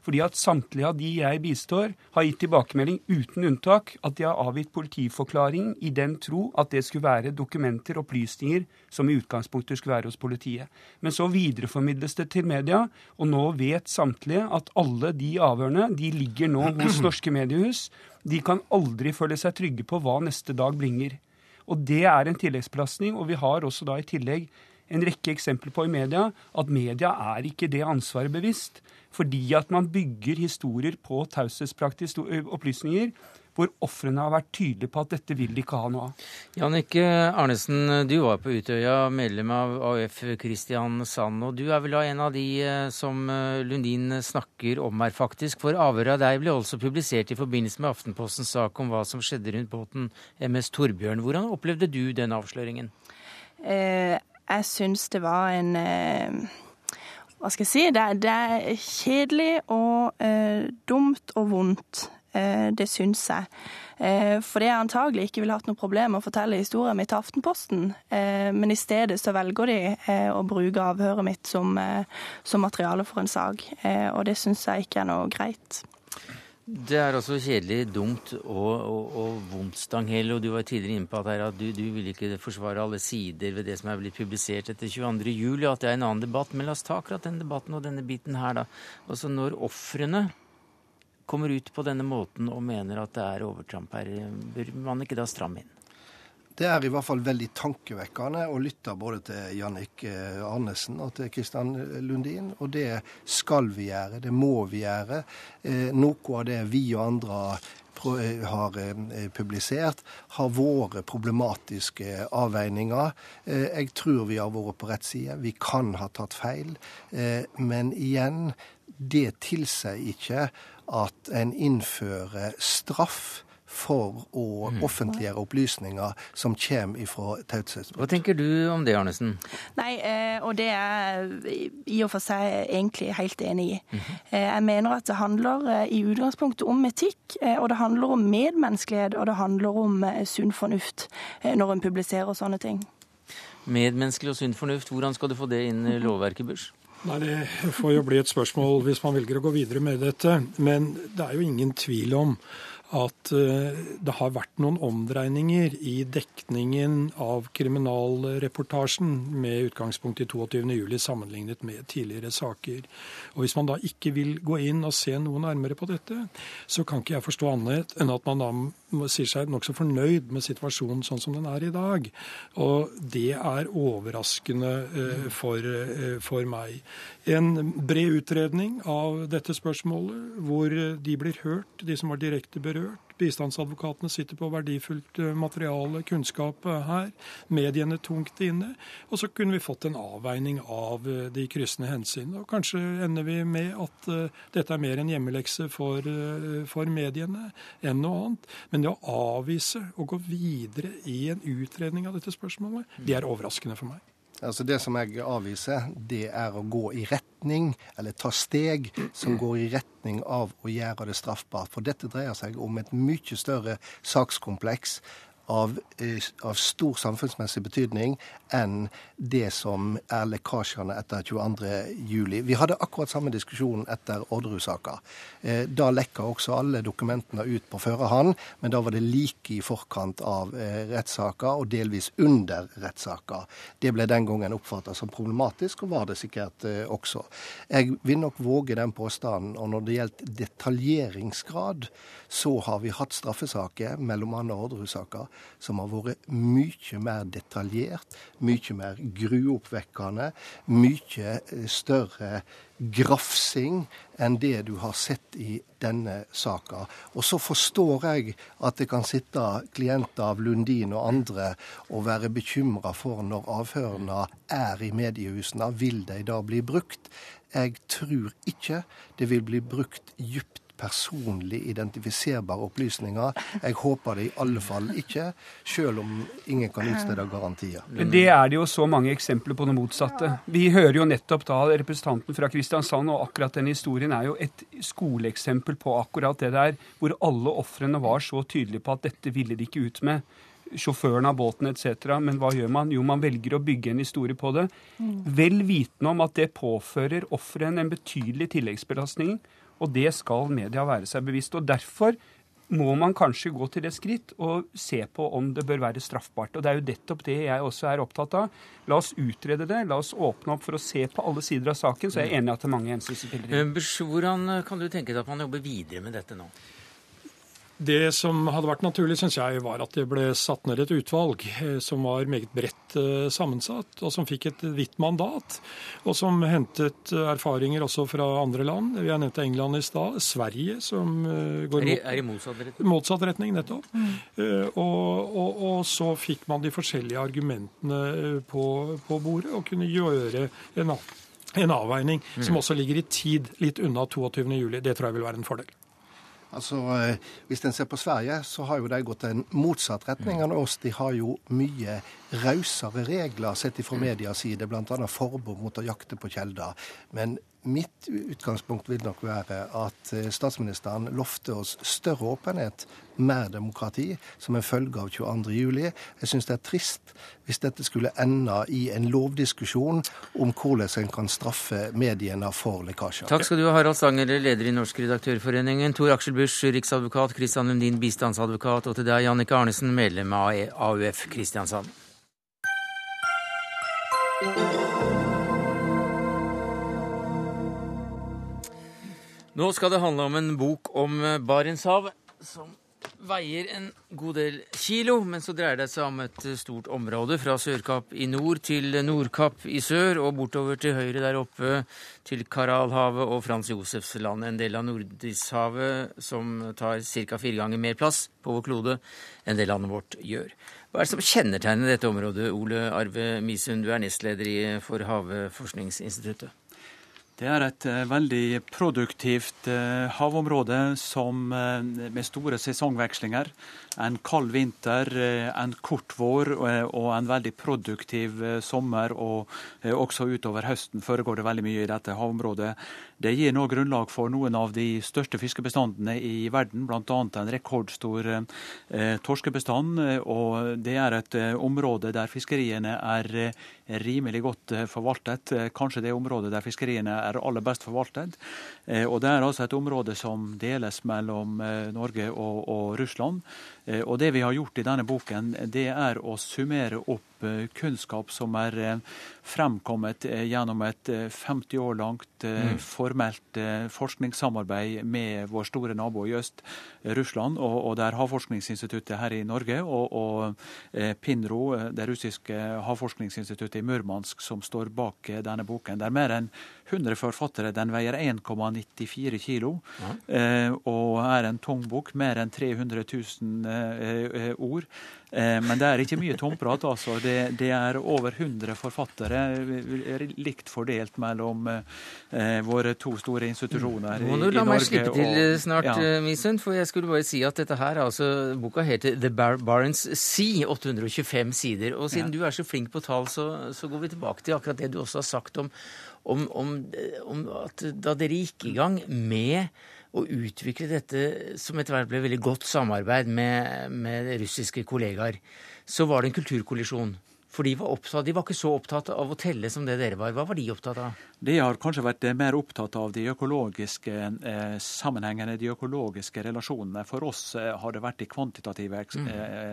Fordi at samtlige av de jeg bistår, har gitt tilbakemelding uten unntak at de har avgitt politiforklaring i den tro at det skulle være dokumenter, opplysninger, som i utgangspunktet skulle være hos politiet. Men så videreformidles det til media, og nå vet samtlige at alle de avhørene de ligger nå hos norske mediehus. De kan aldri føle seg trygge på hva neste dag bringer. Og det er en tilleggsbelastning, og vi har også da i tillegg en rekke eksempler på i media at media er ikke det ansvaret bevisst. Fordi at man bygger historier på taushetspraktiske opplysninger hvor ofrene har vært tydelige på at dette vil de ikke ha noe av. Jannicke Arnesen, du var på Utøya, medlem av AUF Kristiansand. Og du er vel da en av de som Lundin snakker om her, faktisk. For avhøret av deg ble også publisert i forbindelse med Aftenpostens sak om hva som skjedde rundt båten MS Torbjørn. Hvordan opplevde du den avsløringen? Eh, jeg syns det var en eh hva skal jeg si? Det, det er kjedelig og eh, dumt og vondt. Eh, det syns jeg. Eh, for det er antagelig ikke ville hatt noe problem med å fortelle historien min til Aftenposten, eh, men i stedet så velger de eh, å bruke avhøret mitt som, som materiale for en sak. Og det syns jeg ikke er noe greit. Det er altså kjedelig, dumt og, og, og vondt, Stanghelle. Og du var tidligere inne på at, at du, du vil ikke forsvare alle sider ved det som er blitt publisert etter 22.07. At det er en annen debatt. Men la oss ta akkurat den debatten og denne biten her, da. Altså når ofrene kommer ut på denne måten og mener at det er overtramp her, bør man ikke da stramme inn? Det er i hvert fall veldig tankevekkende å lytte både til Jannik eh, Arnesen og til Kristian Lundin. Og det skal vi gjøre, det må vi gjøre. Eh, noe av det vi og andre eh, har publisert, har vært problematiske avveininger. Jeg tror vi har vært på rett side. Vi kan ha tatt feil. Men igjen, det tilsier ikke at en innfører straff for å mm. offentliggjøre opplysninger som kommer fra taushetsplikt. Hva tenker du om det, Arnesen? Nei, eh, og det er jeg i og for seg egentlig helt enig i. Mm -hmm. Jeg mener at det handler eh, i utgangspunktet om etikk, og det handler om medmenneskelighet, og det handler om sunn fornuft når en publiserer sånne ting. Medmenneskelig og sunn fornuft, hvordan skal du få det inn i lovverket, Bush? Nei, Det får jo bli et spørsmål hvis man velger å gå videre med dette. Men det er jo ingen tvil om at eh, det har vært noen omdreininger i dekningen av kriminalreportasjen med utgangspunkt i 22.07. sammenlignet med tidligere saker. Og Hvis man da ikke vil gå inn og se noe nærmere på dette, så kan ikke jeg forstå annet enn at man da sier seg nokså fornøyd med situasjonen sånn som den er i dag. Og det er overraskende eh, for, eh, for meg. En bred utredning av dette spørsmålet, hvor de blir hørt, de som var direkte berørt. Bistandsadvokatene sitter på verdifullt eh, materiale, kunnskap her. Mediene tungt inne. Og så kunne vi fått en avveining av de kryssende hensyn. Og kanskje ender vi med at dette er mer en hjemmelekse for, for mediene enn noe annet. Men det å avvise å gå videre i en utredning av dette spørsmålet, det er overraskende for meg. Altså Det som jeg avviser, det er å gå i retning, eller ta steg som går i retning av å gjøre det straffbart. For dette dreier seg om et mye større sakskompleks av, eh, av, stor samfunnsmessig betydning enn det som er lekkasjene etter 22.07. Vi hadde akkurat samme diskusjon etter Orderud-saka. Eh, da lekka også alle dokumentene ut på førerhånd, men da var det like i forkant av eh, rettssaka og delvis under rettssaka. Det ble den gangen oppfatta som problematisk, og var det sikkert også. Jeg vil nok våge den påstanden. Og når det gjelder detaljeringsgrad, så har vi hatt straffesaker, mellom andre Orderud-saka, som har vært mye mer detaljert, mye mer gruoppvekkende, mye eh, større grafsing enn det du har sett i denne saka. Og så forstår jeg at det kan sitte klienter av Lundin og andre og være bekymra for når avhørene er i mediehusene, vil de da bli brukt? Jeg tror ikke det vil bli brukt dypt personlig identifiserbare opplysninger. Jeg håper det i alle fall ikke, selv om ingen kan utstede garantier. Men det er det jo så mange eksempler på det motsatte. Vi hører jo nettopp da representanten fra Kristiansand, og akkurat den historien er jo et skoleeksempel på akkurat det der, hvor alle ofrene var så tydelige på at dette ville de ikke ut med sjåføren av båten etc. Men hva gjør man? Jo, man velger å bygge en historie på det. Mm. Vel vitende om at det påfører offeret en betydelig tilleggsbelastning. Og det skal media være seg bevisst. og Derfor må man kanskje gå til det skritt og se på om det bør være straffbart. Og Det er jo nettopp det jeg også er opptatt av. La oss utrede det. La oss åpne opp for å se på alle sider av saken. Så jeg er enig i at det er mange hensyn som spiller inn. Hvordan kan du tenke deg at man jobber videre med dette nå? Det som hadde vært naturlig, syns jeg, var at det ble satt ned et utvalg eh, som var meget bredt eh, sammensatt, og som fikk et vidt mandat. Og som hentet eh, erfaringer også fra andre land. Vi har nevnt England i stad. Sverige, som går i, er i motsatt retning. Motsatt retning, nettopp. Mm. Og, og, og, så fikk man de forskjellige argumentene på, på bordet, og kunne gjøre en, en avveining mm. som også ligger i tid litt unna 22.07. Det tror jeg vil være en fordel. Altså, eh, Hvis en ser på Sverige, så har jo de gått en motsatt retning enn oss. De har jo mye rausere regler sett ifra medias side, bl.a. forbud mot å jakte på kjelder. Men mitt utgangspunkt vil nok være at eh, statsministeren lovte oss større åpenhet, mer demokrati, som en følge av 22.07. Jeg syns det er trist hvis dette skulle ende i en lovdiskusjon om hvordan en kan straffe mediene for lekkasjer. Takk skal du ha, Harald Stanger, leder i Norsk redaktørforeningen, Tor Aksel Busch, riksadvokat, Kristian Lundin, bistandsadvokat, og til deg, Jannike Arnesen, medlem av AUF Kristiansand. Nå skal det handle om en bok om eh, Barentshavet, som veier en god del kilo, men så dreier det seg om et eh, stort område fra Sørkapp i nord til Nordkapp i sør, og bortover til høyre der oppe til Karalhavet og Frans Josefs land, en del av Nordishavet som tar ca. fire ganger mer plass på vår klode enn det landet vårt gjør. Hva er det som kjennetegner dette området, Ole Arve Misund, du er nestleder for Havforskningsinstituttet? Det er et uh, veldig produktivt uh, havområde som, uh, med store sesongvekslinger. En kald vinter, en kort vår og en veldig produktiv sommer. Og også utover høsten foregår det veldig mye i dette havområdet. Det gir nå grunnlag for noen av de største fiskebestandene i verden, bl.a. en rekordstor torskebestand. Og det er et område der fiskeriene er rimelig godt forvaltet. Kanskje det området der fiskeriene er aller best forvaltet. Eh, og Det er altså et område som deles mellom eh, Norge og, og Russland. Eh, og Det vi har gjort i denne boken, det er å summere opp kunnskap som er fremkommet gjennom et 50 år langt mm. formelt forskningssamarbeid med vår store nabo i øst, Russland. Og, der er Havforskningsinstituttet her i Norge og, og PINRO, det russiske havforskningsinstituttet i Murmansk, som står bak denne boken. Det er mer enn 100 forfattere. Den veier 1,94 kilo eh, og er en tung bok. Mer enn 300 000 eh, ord. Eh, men det er ikke mye tomprat. altså. Det, det, er over 100 forfattere, likt fordelt mellom eh, våre to store institusjoner i, Norge. Må du la meg slippe til og, snart, ja. Eh, Misund, for jeg skulle bare si at dette her, altså, boka heter The Bar Barents Sea, 825 sider. Og siden ja. du er så flink på tall, så, så går vi tilbake til akkurat det du også har sagt om om, om, om, at da dere gikk i gang med å utvikle dette som etter hvert ble veldig godt samarbeid med, med russiske kollegaer, så var det en kulturkollisjon. For de var, opptatt, de var ikke så opptatt av å telle som det dere var. Hva var de opptatt av? De har kanskje vært mer opptatt av de økologiske eh, sammenhengene, de økologiske relasjonene. For oss eh, har det vært de kvantitative mm. Eh,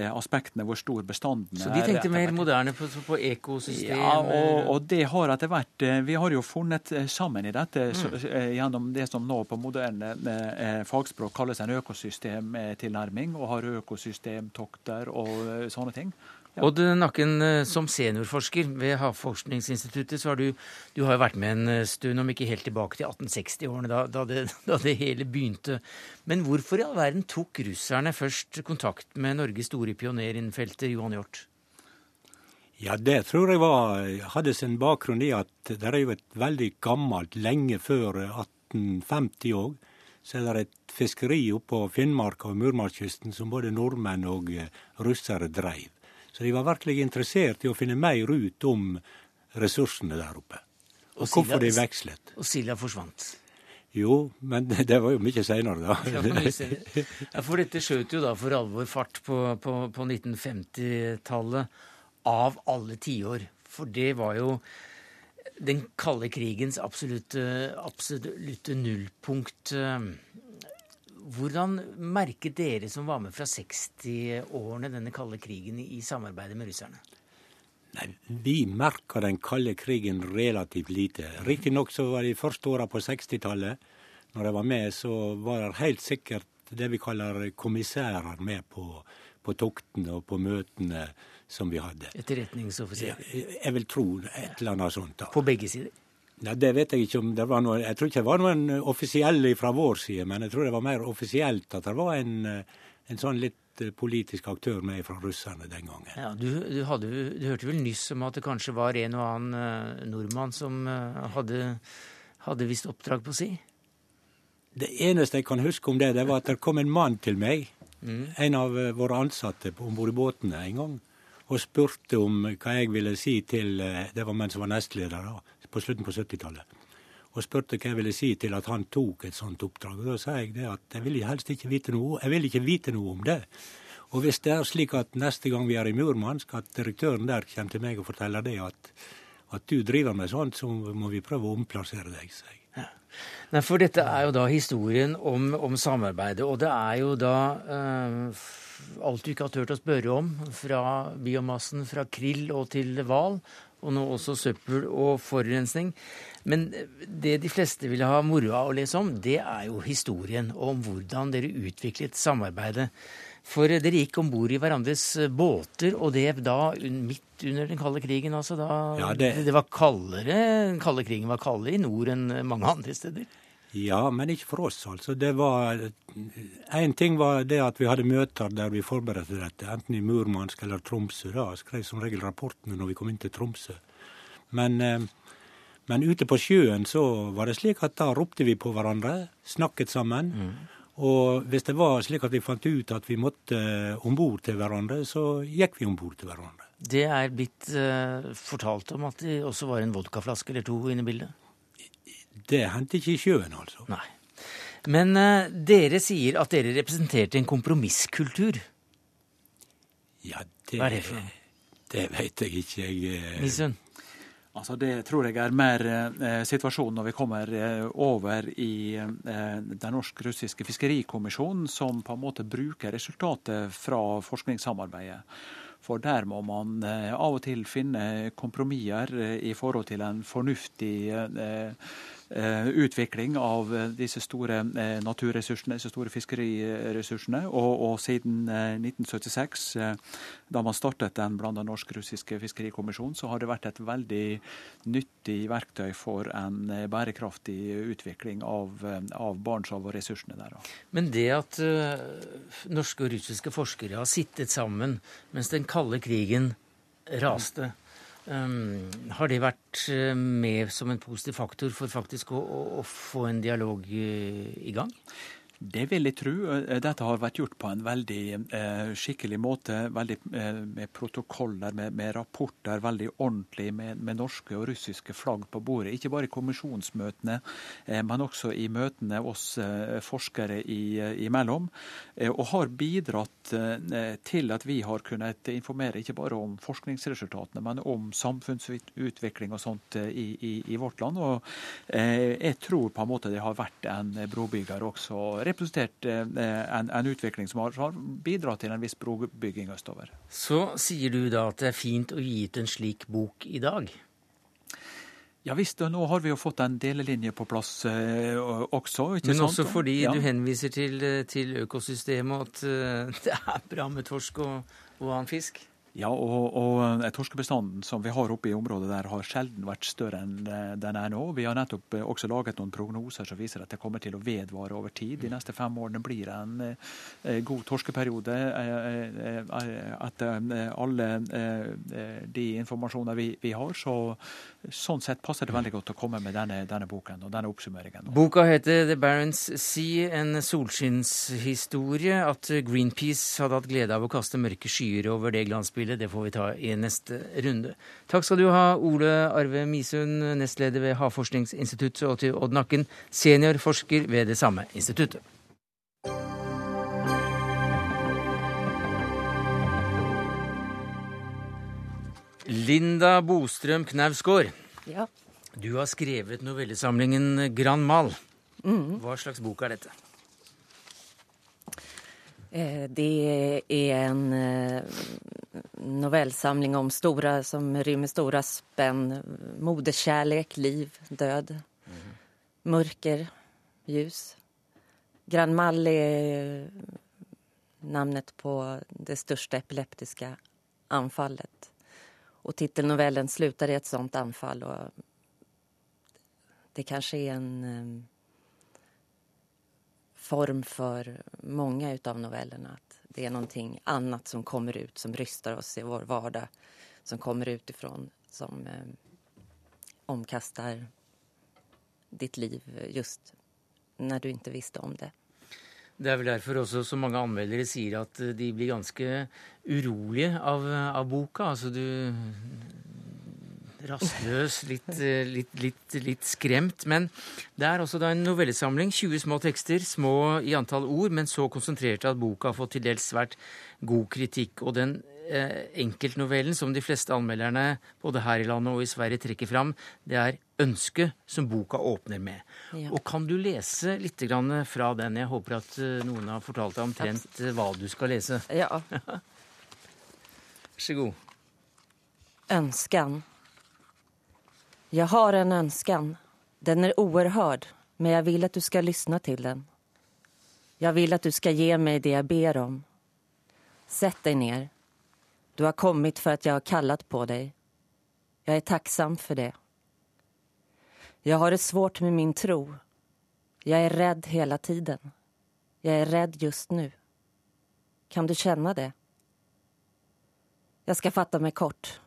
eh, aspektene, hvor stor bestanden er. Så de tenkte mer moderne på, på ekosystem? Ja, og, og, det har etter hvert eh, Vi har jo funnet eh, sammen i dette mm. så, gjennom det som nå på moderne fagspråk kalles en økosystemtilnærming, og har økosystemtokter og sånne ting. Odd Nakken, eh, som seniorforsker ved Havforskningsinstituttet, så har du, du har vært med en eh, stund, om ikke helt tilbake til 1860-årene, da, da, *laughs* da, det hele begynte. Men hvorfor i all verden tok russerne først kontakt med Norges store pioner innen feltet, Johan Hjort? Ja, det tror jeg var, hadde sin bakgrunn i at det er jo et veldig gammelt, lenge før 1850 òg, så er det et fiskeri oppe på Finnmark og Murmanskkysten som både nordmenn og eh, russere dreiv. Så de var virkelig interessert i å finne mer ut om ressursene der oppe. Og, og hvorfor de vekslet. Og silda forsvant. Jo, men *laughs* det var jo mye seinere, da. Ja, for dette skjøt jo da for alvor fart på, på, på 1950-tallet av alle tiår. For det var jo den kalde krigens absolutte, absolutte nullpunkt. Hvordan merket dere som var med fra 60-årene denne kalde krigen i samarbeidet med russerne? Nei, Vi merka den kalde krigen relativt lite. Riktignok så var de første åra på 60-tallet, når jeg var med, så var det helt sikkert det vi kaller kommissærer med på, på toktene og på møtene som vi hadde. Etterretningsoffiserer? Jeg, jeg vil tro et eller annet sånt. da. På begge sider? Ja, det vet jeg ikke om det var noe Jeg tror ikke det var noen offisielle fra vår side, men jeg tror det var mer offisielt at det var en, en sånn litt eh, politisk aktør med fra russerne den gangen. Ja, du, du, hadde, du, hørte vel nyss om at det kanskje var en og annen nordmann som hadde, hadde visst oppdrag på si? Det eneste jeg kan huske om det, det var at det kom en mann til meg, mm. en av våre ansatte om bord i båtene en gang, og spurte om hva jeg ville si til Det var mens jeg var nestleder, da på slutten på 70-tallet. og spurte hva jeg ville si til at han tok et sånt oppdrag. Og Da sa jeg det at jeg vil helst ikke vite noe, jeg vil ikke vite noe om det. Og hvis det er slik at neste gang vi er i Murmansk, at direktøren der kommer til meg og forteller det, at, at du driver med sånt, så må vi prøve å omplassere deg, sier jeg. Ja. Nei, For dette er jo da historien om, om samarbeidet, og det er jo da eh, alt du ikke har turt å spørre om, fra biomassen fra krill og til hval, og nå også søppel og forurensning. Men det de fleste ville ha moro av å lese om, det er jo historien om hvordan dere utviklet samarbeidet. For dere gikk om bord i hverandres båter, og det da midt under den kalde krigen. altså da, ja, det... det var kaldere, Den kalde krigen var kaldere i nord enn mange andre steder. Ja, men ikke for oss, altså. Det var Én ting var det at vi hadde møter der vi forberedte dette, enten i Murmansk eller Tromsø. Da skrev som regel rapportene når vi kom inn til Tromsø. Men, eh, men ute på sjøen så var det slik at da ropte vi på hverandre, snakket sammen. Mm. Og hvis det var slik at vi fant ut at vi måtte om bord til hverandre, så gikk vi om bord til hverandre. Det er blitt uh, fortalt om at det også var en vodkaflaske eller to inne i bildet? Det hendte ikke i sjøen, altså. Nei. Men uh, dere sier at dere representerte en kompromisskultur. Ja, det, Hva er det for noe? Det veit jeg ikke. Jeg, Misund? Altså Det tror jeg er mer eh, situasjonen når vi kommer eh, over i eh, den norsk-russiske fiskerikommisjonen, som på en måte bruker resultatet fra forskningssamarbeidet. For der må man eh, av og til finne kompromisser eh, i forhold til en fornuftig eh, Eh, utvikling av eh, disse store eh, naturressursene, disse store fiskeriressursene. Og, og siden 1976, da man startet den blanda norsk-russiske fiskerikommisjonen, så har det vært et veldig nyttig verktøy for en bærekraftig utvikling av, av Barentshavet og ressursene der. Men det at norske og russiske forskere har sittet sammen mens den kalde krigen raste, Um, har det vært eh, med som en positiv faktor for faktisk å, å, å få en dialog eh, i gang? Det vil jeg tro. Eh, dette har vært gjort på en veldig eh, skikkelig måte. veldig eh, Med protokoller, med, med rapporter, veldig ordentlig med, med, norske og russiske flagg på bordet. Ikke bare i kommisjonsmøtene, eh, men også i møtene oss eh, forskere i, eh, imellom. og har bidratt til at vi har kunnet informere ikke bare om forskningsresultatene, men om samfunnsutvikling og sånt i, i, i vårt land. Og jeg tror på en måte det har vært en brobygger også representert eh, en, en utvikling som har, har, bidratt til en viss brobygging østover. Så sier du da at det er fint å gi ut en slik bok i dag? Ja visst, og nå har vi jo fått en delelinje på plass eh, også. ikke Men sant? også fordi ja. du henviser til, eh, til økosystemet, at *laughs* det er bra med torsk og, og annen fisk? Ja, og, og eh, torskebestanden som vi har oppe i området der, har sjelden vært større enn eh, den er nå. Vi har nettopp eh, også laget noen prognoser som viser at det kommer til å vedvare over tid. De neste fem årene blir det en god torskeperiode etter alle de informasjoner vi, vi har. Så sånn sett passer det veldig godt å komme med denne, denne boken og denne oppsummeringen. Boka heter The Barents Sea, en solskinnshistorie. At Greenpeace hadde hatt glede av å kaste mørke skyer over det glansbildet. Det får vi ta i neste runde. Takk skal du ha, Ole Arve Misund, nestleder ved Havforskningsinstituttet, og til Odd Nakken, seniorforsker ved det samme instituttet. Linda Bostrøm Knausgård. Ja. Du har skrevet novellesamlingen Grand Mal. Mm. Hva slags bok er dette? Eh, det er en novellesamling novellsamling om store, som rymmer store spenn. Moderkjærlighet, liv, død. Mm. Mørker, ljus. Grand Mal er navnet på det største epileptiske anfallet. Och titelnovellen slutar i et sånt anfall. og det kanskje er en eh, form for mange av novellene. At det er noe annet som kommer ut, som ryster oss i vår vardag. Som kommer utifrån, som eh, omkastar ditt liv just når du ikke visste om det. Det er vel derfor også så mange anmeldere sier at de blir ganske urolige av, av boka. Altså du rastløs, litt, eh, litt, litt, litt, skremt. Men det er også da en novellesamling. 20 små tekster, små i antall ord, men så konsentrerte at boka har fått til dels svært god kritikk. Og den eh, enkeltnovellen som de fleste anmelderne både her i landet og i Sverige trekker fram, det er 'Ønsket', som boka åpner med. Ja. Og kan du lese litt fra den? Jeg håper at eh, noen har fortalt deg omtrent eh, hva du skal lese. Ja. *laughs* Vær så god. Ønsken. Jeg har en ønsken. Den er oerhörd, men jeg vil at du skal lytte til den. Jeg vil at du skal gi meg det jeg ber om. Sett deg ned. Du har kommet for at jeg har kallet på deg. Jeg er takksam for det. Jeg har det svårt med min tro. Jeg er redd hele tiden. Jeg er redd just nå. Kan du kjenne det? Jeg skal fatte meg kort.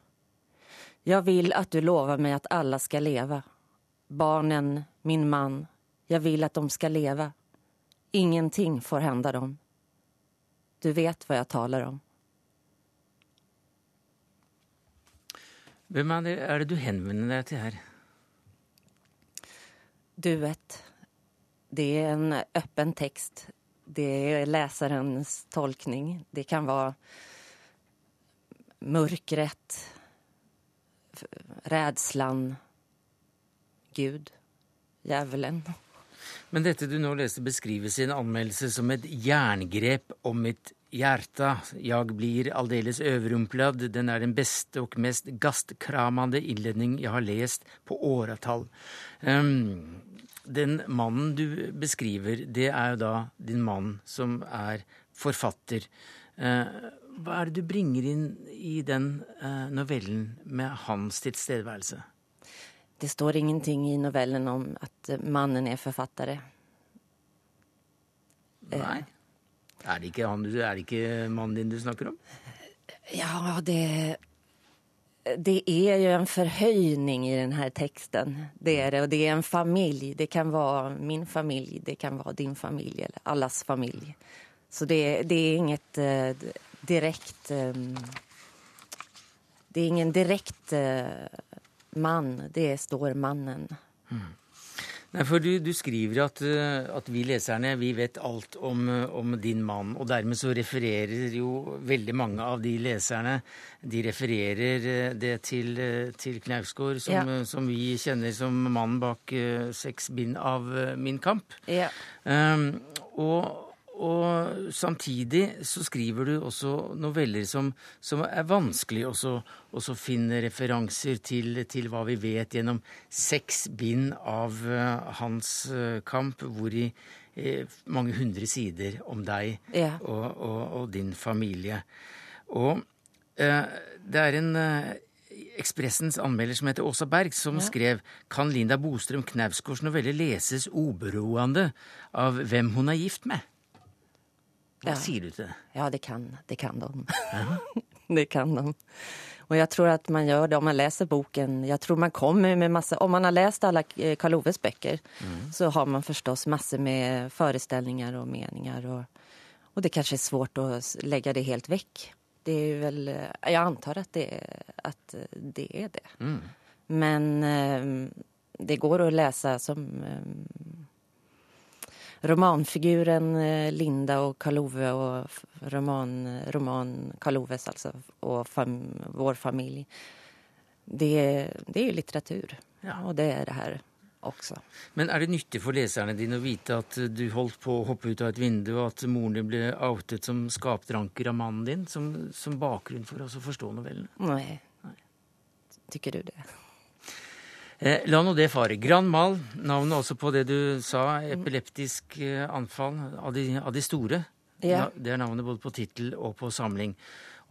Jeg vil at du lover meg at alle skal leve. Barnen, min mann. Jeg vil at de skal leve. Ingenting får hende dem. Du vet hva jeg taler om. Hvem er det du henvender deg til her? Du vet. Det er en åpen tekst. Det er leserens tolkning. Det kan være mørkrett redselen, Gud, djevelen. Men dette du nå leste beskrives i en anmeldelse som et jerngrep om mitt hjerte. Jeg blir aldeles overrumplad. Den er den beste og mest gastkramende innledning jeg har lest på åretall. Um, den mannen du beskriver, det er jo da din mann som er forfatter. Uh, hva er det du bringer inn i den uh, novellen med hans tilstedeværelse? Det står ingenting i novellen om at mannen er forfatter. Nei. Er det, ikke han, er det ikke mannen din du snakker om? Ja, det Det er jo en forhøyning i denne teksten. Det er det. Og det er en familie. Det kan være min familie, det kan være din familie, eller alles familie. Så det, det er inget uh, direkte um, Det er ingen direkte uh, mann. Det står mannen. Mm. Nei, for du, du skriver at, eh, at, vi leserne vi vet alt om, om, din mann. Og dermed så refererer jo veldig mange av de leserne de refererer det til, til Knausgård, som, ja. som, vi kjenner som mannen bak seks bind av Min kamp. Ja. Um, og og samtidig så skriver du også noveller som, som er vanskelig også, å finne referanser til, til, hva vi vet gjennom seks bind av uh, hans uh, kamp, hvori uh, mange hundre sider om deg ja. og, og, og, din familie. Og det er en Ekspressens anmelder som heter Åsa Berg, som ja. skrev kan Linda Bostrøm Knausgårds novelle leses oberoende av hvem hun er gift med? Hva ja. sier du til det? Ja, det kan, det kan de. *laughs* det kan de. Og jeg tror at man gjør det om man leser boken. Jeg tror man kommer med masse, Om man har lest alle eh, Karl Oves bøker, mm. så har man forstås masse med forestillinger og meninger. Og, og det kanskje er svårt å legge det helt vekk. Det er vel Jeg antar at det, at det er det. Mm. Men eh, det går å lese som eh, romanfiguren eh, Linda og Karl Ove og roman, roman Karl Oves, altså, og fam, vår familie. Det, det, er jo litteratur, ja. og det er det her også. Men er det nyttig for leserne dine å vite at du holdt på å hoppe ut av et vindu, og at moren din ble outet som skapdranker av mannen din, som, som bakgrunn for oss å forstå novellene? Nei. Nei. Tykker du det? Eh, la nå det fare. Grand Mal, navnet også på det du sa, epileptisk eh, anfall av de, av de store. Ja. Det er navnet både på tittel og på samling.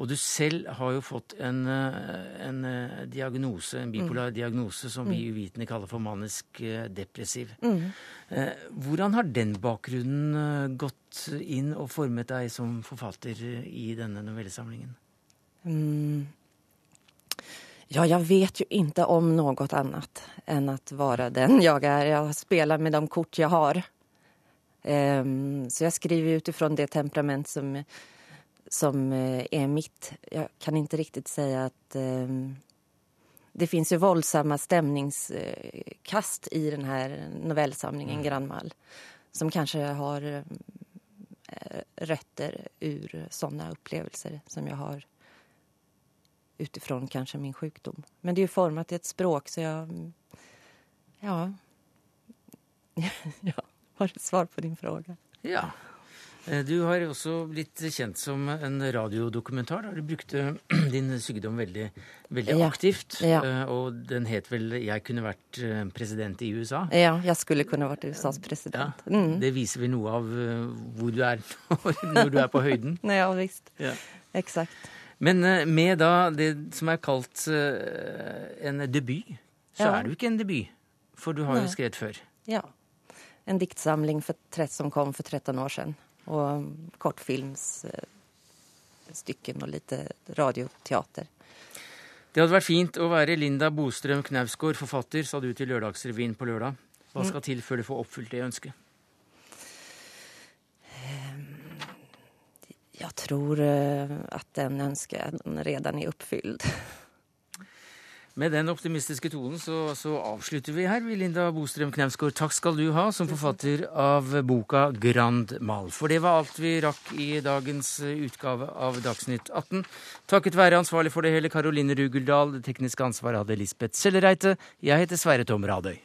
Og du selv har jo fått en, eh, en diagnose, en bipolar mm. diagnose, som vi mm. uvitende kaller for manisk depressiv. Mm. Hvordan har den bakgrunnen gått inn og formet deg som forfatter i denne novellesamlingen? Mm. Ja, jeg vet jo ikke om noe annet enn å være den jeg er. Jeg spiller med de kort jeg har. Um, så jeg skriver ut ifrån det temperament som, som uh, er mitt. Jeg kan ikke riktig si at um, det fins jo voldsomme stemningskast i denne här novellsamlingen mm. Grannmall som kanskje har røtter rötter ur sånne opplevelser som jeg har utifrån kanske min sjukdom. Men det är ju format i ett språk så jag... Ja. *laughs* ja, Har det svar på din fråga? Ja. Eh, du har også blitt kjent som en radiodokumentar du brukte *clears throat* din sykdom veldig, veldig ja. aktivt. Ja. Eh, og den het vel 'Jeg kunne vært eh, president i USA'? Ja, jeg skulle kunne vært USAs president. Ja. Mm. Det viser vel noe av hvor du er *laughs* når du er på høyden? *laughs* ja visst. Ja. Eksakt. Men med da det som er kalt en debut, så er det jo ikke en debut. For du har Nei. jo skrevet før. Ja. En diktsamling for, som kom for 13 år siden og kortfilmsstykken og litt radioteater. Det hadde vært fint å være Linda Bostrøm Knausgård, forfatter, sa du til Lørdagsrevyen på lørdag. Hva mm. skal til før du får oppfylt det ønsket? Jeg tror eh, at den ønsket redan er oppfylt. Med den optimistiske tonen så, så avslutter vi her. Linda Bostrøm Knausgård, takk skal du ha som forfatter av boka Grand Mal. For det var alt vi rakk i dagens utgave av Dagsnytt 18. Takket være ansvarlig for det hele Karoline Rugeldal. Det tekniske ansvaret hadde Lisbeth Sellereite. Jeg heter Sverre Tom Radøy.